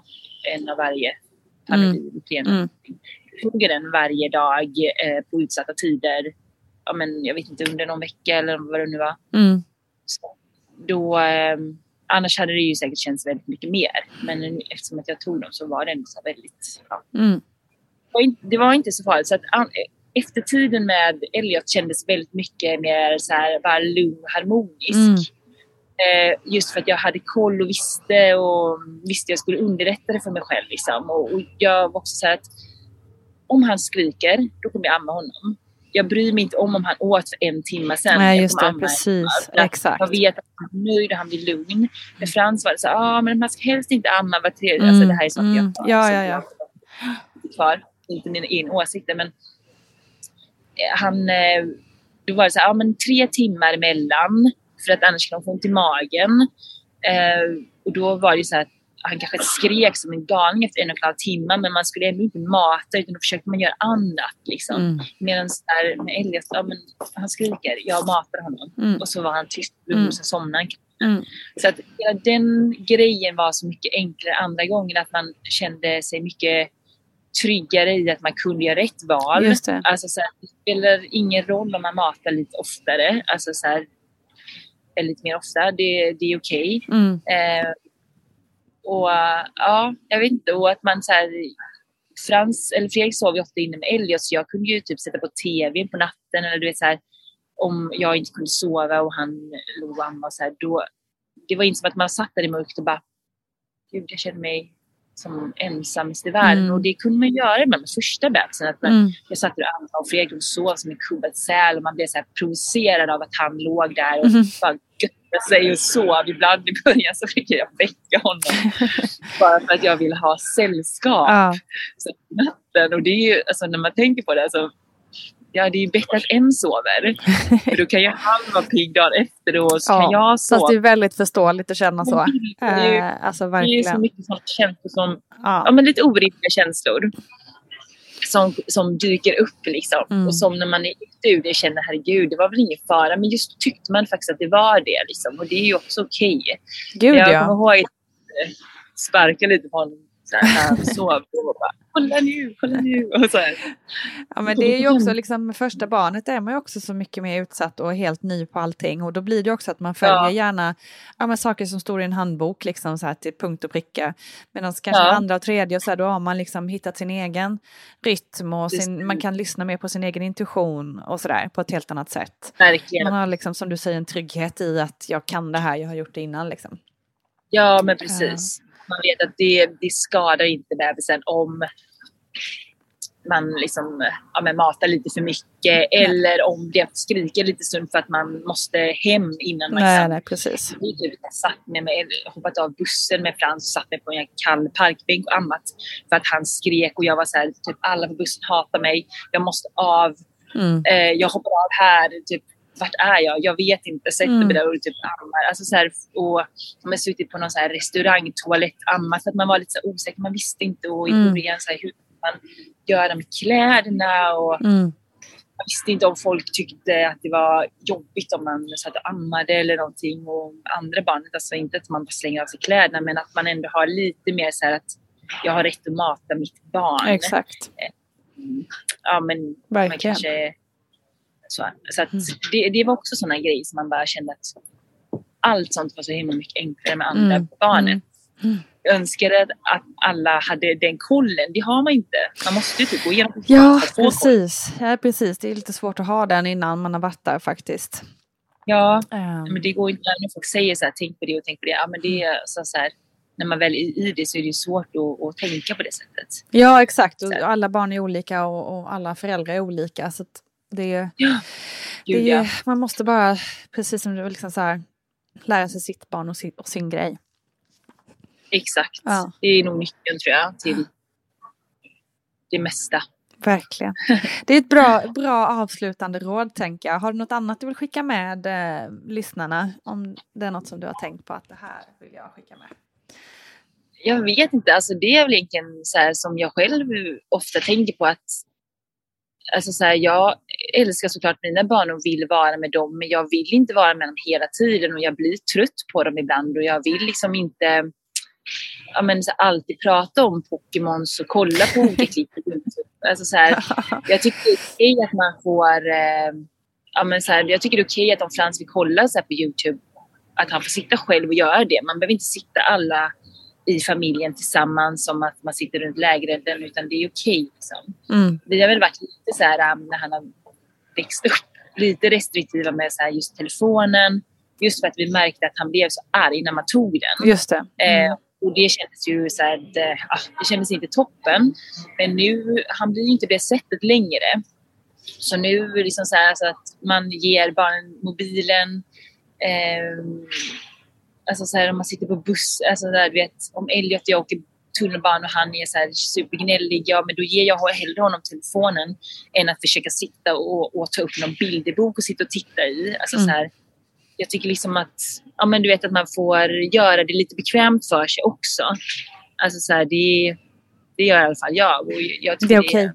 en av varje. Mm. Jag tog den varje dag eh, på utsatta tider. Ja, men jag vet inte, under någon vecka eller vad det nu var. Mm. Så då, eh, annars hade det ju säkert känts väldigt mycket mer. Men eftersom att jag tog dem så var det ändå så väldigt... Ja. Mm. Det, var inte, så farligt. Så att, an, efter tiden med Elliot kändes väldigt mycket mer så här, bara lugn harmonisk. Mm. Eh, just för att jag hade koll och visste och visste jag skulle underlätta det för mig själv. Liksom. Och, och jag var också så här att om han skriker, då kommer jag amma honom. Jag bryr mig inte om om han åt för en timme sen. Nej, just det, precis. För att Exakt. Jag vet att han är nöjd och han blir lugn. Med Frans var det så här, ah, men man ska helst inte amma var tredje. Mm, Alltså, det här är sånt mm. jag har. Ja, ja, ja. Kvar. Inte mina egna åsikter men eh, han, eh, då var det så här, ja men tre timmar emellan för att annars kan de få ont i magen. Eh, och då var det så här att han kanske skrek som en galning efter en och en halv timme men man skulle ändå inte mata utan då försökte man göra annat. Liksom. Mm. Medan där med Elias, ja, men han skriker, jag matar honom. Mm. Och så var han tyst och Mm. så somnade han. Mm. Så att hela den grejen var så mycket enklare andra gången. Att man kände sig mycket tryggare i att man kunde göra rätt val. Just det. Alltså så här, det spelar ingen roll om man matar lite oftare. Alltså så här, eller lite mer ofta. Det, det är okej. Mm. Eh, och ja, jag vet inte. Och att man så här, Frans, eller Fredrik sov ju ofta inne med Elliot så jag kunde ju typ sätta på tv på natten eller du vet så här, om jag inte kunde sova och han låg och ammade så här, då, det var inte som att man satt där i mörkret och bara, gud jag känner mig som ensamast i världen. Mm. Och det kunde man göra med första bebisen. Att man, Mm. Jag satt där och ammade och Fredrik och sov som en kubbad säl och man blev så här provocerad av att han låg där och Mhm. bara göttade sig och sov. Ibland [LAUGHS] i början så fick jag väcka honom [LAUGHS] bara för att jag ville ha sällskap Ja. så natten. Och det är ju, alltså när man tänker på det, alltså, ja det är ju bättre att en sover. [LAUGHS] För då kan ju han vara pigg dagen efter och så kan Ja, jag sova. Fast det är väldigt förståeligt att känna så. Det är ju- Eh, alltså Det är så verkligen. mycket sånt känslor som, Ja. ja men lite orimliga känslor. Som, som dyker upp liksom. Mm. Och som när man är ute ur det känner herregud det var väl ingen fara. Men just tyckte man faktiskt att det var det liksom. Och det är ju också okej. Gud jag ja. kommer ihåg att jag sparkade lite på honom så här, när han sov. Och bara, kolla nu, kolla nu. Och så här. Ja, men det är ju också liksom med första barnet är man ju också så mycket mer utsatt och helt ny på allting och då blir det också att man följer Ja. gärna ja, men saker som står i en handbok liksom så här till punkt och pricka. Medan kanske Ja. andra och tredje och så här, då har man liksom hittat sin egen rytm och sin, man kan lyssna mer på sin egen intuition och sådär på ett helt annat sätt. Verkligen. Man har liksom som du säger en trygghet i att jag kan det här, jag har gjort det innan liksom. Ja, men precis. Man vet att det, det skadar inte bebisen om man liksom, ja, men matar lite för mycket eller om det skriker lite stund för att man måste hem innan man Nej, nej, precis. Jag typ satt med mig, hoppat av bussen med Frans och satt mig på en kall parkbänk och ammat för att han skrek och jag var så här, typ alla på bussen hatar mig, jag måste av, Mm. eh, jag hoppar av här, typ vart är jag? Jag vet inte. Sätter Mm. mig där och typ ammar. Alltså så här, och man suttit på någon så här restaurangtoalett ammat för att man var lite osäker. Man visste inte och i Mm. början så här, hur man göra med kläderna och Mm. jag visste inte om folk tyckte att det var jobbigt om man satt och ammade eller någonting och andra barnet, alltså inte att man bara slänger av sig kläderna men att man ändå har lite mer så här att jag har rätt att mata mitt barn. Exakt. Ja men man Verkligen. kanske så, så att Mm. det, det var också sådana grejer som man bara kände att allt sånt var så himla mycket enklare med andra Mm. barnet. Mm. Jag önskade att alla hade den kollen. Det har man inte. Man måste ju typ gå igenom Ja, koll. precis. ja, precis. Det är lite svårt att ha den innan man har varit där faktiskt. Ja, Ehm, men det går inte när folk säger så här, tänk på det och tänk på det. Ja, men det är så, så här, när man väl är i det så är det svårt att, att tänka på det sättet. Ja, exakt. Alla barn är olika och, och alla föräldrar är olika. Så det, Ja, det gud ja. man måste bara, precis som du liksom så här, lära sig sitt barn och sin, och sin grej. Exakt. Ja. Det är nog nyckeln tror jag till det mesta. Verkligen. Det är ett bra, bra avslutande råd tänker jag. Har du något annat du vill skicka med eh, lyssnarna? Om det är något som du har tänkt på att det här vill jag skicka med. Jag vet inte, alltså det är väl egentligen så här som jag själv ofta tänker på att Alltså så här, jag älskar såklart mina barn och vill vara med dem men jag vill inte vara med dem hela tiden och jag blir trött på dem ibland och jag vill liksom inte ja, men, så alltid prata om Pokémons och kolla på olika klipp. Alltså så här, [LAUGHS] jag tycker det är okej att man får eh, ja, men så här, jag tycker det är okej att om Frans vill kolla så här på Youtube att han får sitta själv och göra det. Man behöver inte sitta alla i familjen tillsammans som att man sitter runt lägerelden utan det är okej. Liksom. Mm. Vi har väl varit lite så här um, när han har växt upp, lite restriktiva med så här, just telefonen. Just för att vi märkte att han blev så arg när man tog den. Just det. Mm. Eh, och det kändes ju så här, det, ah, det kändes inte toppen. Men nu, han blir ju inte det sättet längre. Så nu liksom så här så att man ger barnen mobilen. Eh, alltså så här om man sitter på buss, alltså där, du vet om Elliot och jag åker tunnelbana och han är så här supergnällig, ja men då ger jag hellre honom telefonen än att försöka sitta och, och ta upp någon bilderbok och sitta och titta i. Alltså Mm. så här, jag tycker liksom att, ja men du vet att man får göra det lite bekvämt för sig också. Alltså så här, det, det gör i alla fall jag. Och jag Det är okej.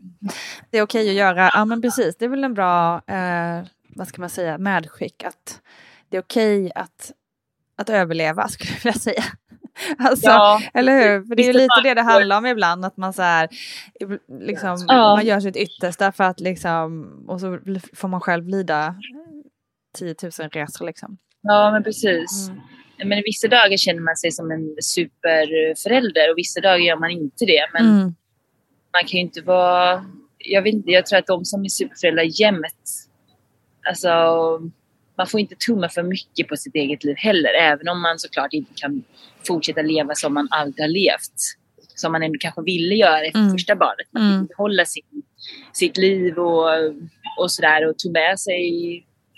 Det är okej att göra. Ja, men precis. Det är väl en bra, eh, vad ska man säga, medskick att det är okej att, att överleva, [LAUGHS] skulle jag vilja säga. Alltså, Ja, eller hur? För det är ju lite det det handlar om ibland, att man så här, liksom, Ja. man gör sitt yttersta för att liksom, och så får man själv lida 10 000 resor liksom. Ja, men precis. Mm. men vissa dagar känner man sig som en superförälder och vissa dagar gör man inte det. Men Mm. man kan ju inte vara... Jag vet inte, jag tror att de som är superföräldrar jämt... Alltså, man får inte tumma för mycket på sitt eget liv heller. Även om man såklart inte kan fortsätta leva som man alltid har levt. Som man ändå kanske ville göra efter Mm. första barnet. Man Mm. vill behålla sin, sitt liv och, och sådär. Och tog med sig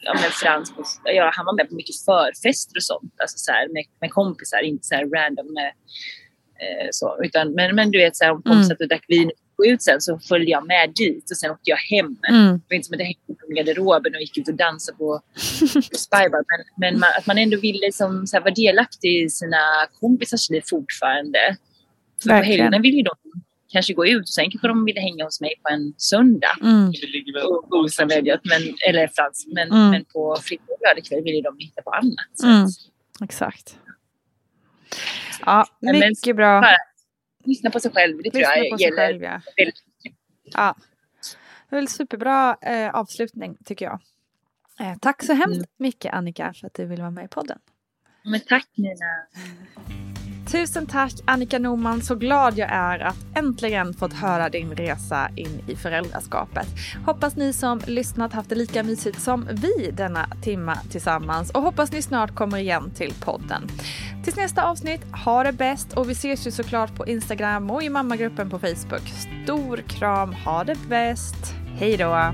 ja, men Frans, på, ja, han var med på mycket förfester och sånt. Alltså så här, med, med kompisar, inte så här random. Med, eh, så, utan, men, men du vet, så här, om kompisar mm. drack vin och ut sen så följde jag med dit och sen åkte jag hem. Mm. Det var inte som att jag hängde på garderoben och gick ut och dansade på, på [LAUGHS] Spybar. Men, men man, att man ändå ville liksom, så här, vara delaktig i sina kompisars liv fortfarande. För på helgerna vill ju de kanske gå ut och sen kanske de ville hänga hos mig på en söndag. Mm. Det, men, eller Frans. Men, Mm. men på fredag och lördagkväll vill ju de hitta på annat. Mm. Exakt. Ja, men- mycket bra. bara Lyssna på sig själv. Det tror Lyssna jag på sig gäller själv, ja. Ja. Det var en superbra eh, avslutning tycker jag. Eh, tack så hemskt mycket Annika för att du ville vara med i podden. Men tack Nina. Tusen tack Annika Norman, så glad jag är att äntligen fått höra din resa in i föräldraskapet. Hoppas ni som lyssnat haft det lika mysigt som vi denna timma tillsammans och hoppas ni snart kommer igen till podden. Tills nästa avsnitt, ha det bäst och vi ses ju såklart på Instagram och i mammagruppen på Facebook. Stor kram, ha det bäst, hej då!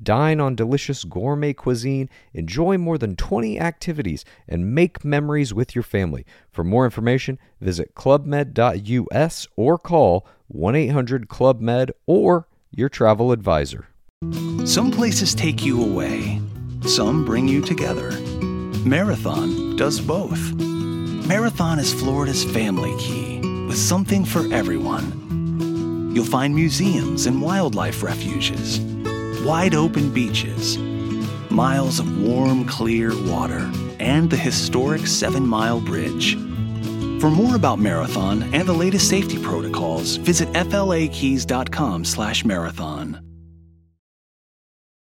Dine on delicious gourmet cuisine, enjoy more than 20 activities, and make memories with your family. For more information, visit clubmed.us or call 1 800 Club Med or your travel advisor. Some places take you away, some bring you together. Marathon does both. Marathon is Florida's family key with something for everyone. You'll find museums and wildlife refuges, wide open beaches, miles of warm, clear water, and the historic Seven Mile Bridge. For more about Marathon and the latest safety protocols, visit flakeys.com slash marathon.